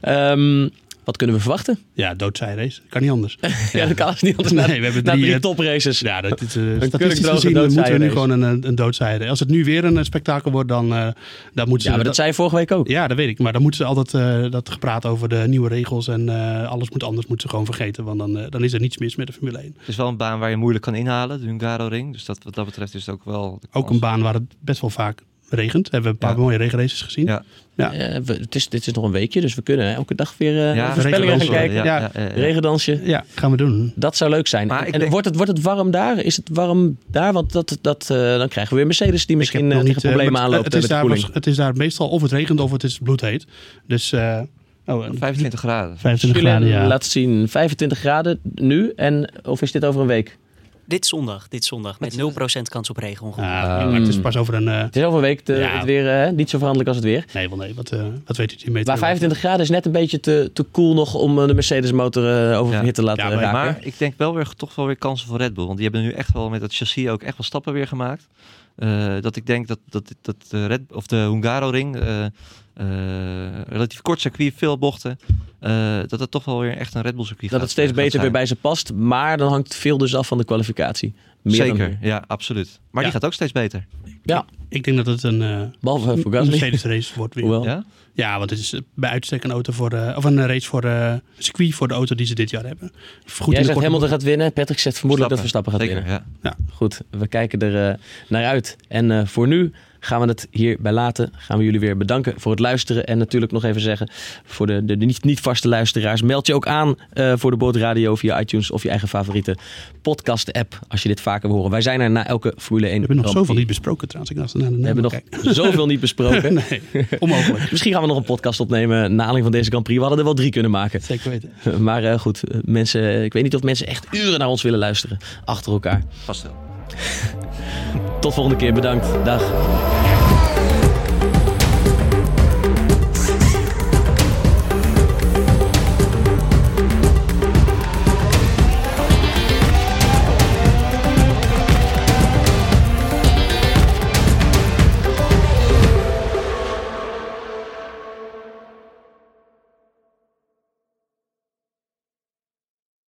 Ehm, Wat kunnen we verwachten? Ja, doodzijrace. Kan niet anders. Ja, dat kan niet anders. Nee, we hebben drie, drie eh, topraces. Ja, dat is, uh, kurkdroge statistisch gezien moeten we nu gewoon een, een, een doodzijde. Als het nu weer een eh, spektakel wordt, dan, eh dan moeten ze... Ja, maar dat zei je vorige week ook. Ja, dat weet ik. Maar dan moeten ze altijd eh, dat gepraat over de nieuwe regels en eh, alles moet anders, moeten ze gewoon vergeten. Want dan, eh, dan is er niets mis met de Formule 1. Het is wel een baan waar je moeilijk kan inhalen, de Hungaro-ring. Dus dat, wat dat betreft is het ook wel... Ook een baan waar het best wel vaak regent. Hebben we een paar Ja. mooie regenraces gezien. Ja. Ja. Eh, we- het is, dit is nog een weekje, dus we kunnen elke dag weer eh Ja, voorspellingen gaan kijken. Ja. ja, ja, ja. Regendansje. Ja, gaan we doen. Dat zou leuk zijn. Maar en denk- wordt, het, wordt het warm daar? Is het warm daar? Want dat, dat, eh, dan krijgen we weer Mercedes die misschien eh, tegen niet, problemen aanloopt het, is met de daar, koeling. was- het is daar meestal of het regent of het is bloedheet. Dus eh, oh, en 25 graden. 25 Julien graden, ja. laat zien 25 graden nu. En, of is dit over een week? Dit zondag, dit zondag. Met 0% kans op regen ongeveer. Ah, maar het is pas over een... eh, Het is over een week de, Ja. het weer eh, niet zo veranderlijk als het weer. nee, wel nee. Wat, eh, wat weet u die meter? Maar 25 graden is net een beetje te, te koel nog om de Mercedes motor eh, oververhit te laten Ja, maar- raken. Maar ik denk wel weer toch wel weer kansen voor Red Bull. Want die hebben nu echt wel met het chassis ook echt wel stappen weer gemaakt. Eh, dat ik denk dat, dat, dat de, Red, of de Hungaro-ring, eh, eh, relatief kort circuit, veel bochten, eh, dat het toch wel weer echt een Red Bull circuit dat gaat- het steeds gaat beter zijn. weer bij ze past. Maar dan hangt veel dus af van de kwalificatie. Meer Zeker, ja, absoluut. Maar Ja. die gaat ook steeds beter. Ja, Ik denk dat het een uh, behalve voor Gasly. Mercedes race wordt weer. Hoewel. Ja? Ja, want het is eh, bij uitstek een auto voor de, of een race voor eh, een circuit voor de auto die ze dit jaar hebben. Goed Jij zegt Hamilton gaat winnen. Patrick zegt vermoedelijk dat Verstappen gaat Zeker, winnen. Ja. Goed, we kijken er eh, naar uit. En eh, voor nu gaan we het hierbij laten. Gaan we jullie weer bedanken voor het luisteren. En natuurlijk nog even zeggen voor de, de, de niet, niet vaste luisteraars. Meld je ook aan eh, voor de Boordradio via iTunes of je eigen favoriete podcast app. Als je dit vaker wil horen. Wij zijn er na elke Formule 1 We hebben nog zoveel niet besproken trouwens. Ik naar de We hebben nog kijk. zoveel niet besproken. nee, onmogelijk. Misschien gaan we nog een podcast opnemen na aanleiding van deze Grand Prix. We hadden er wel drie kunnen maken. Zeker weten. Maar eh, goed, eh, mensen, ik weet niet of mensen echt uren naar ons willen luisteren. Achter elkaar. Vast wel. Tot volgende keer, bedankt. Dag.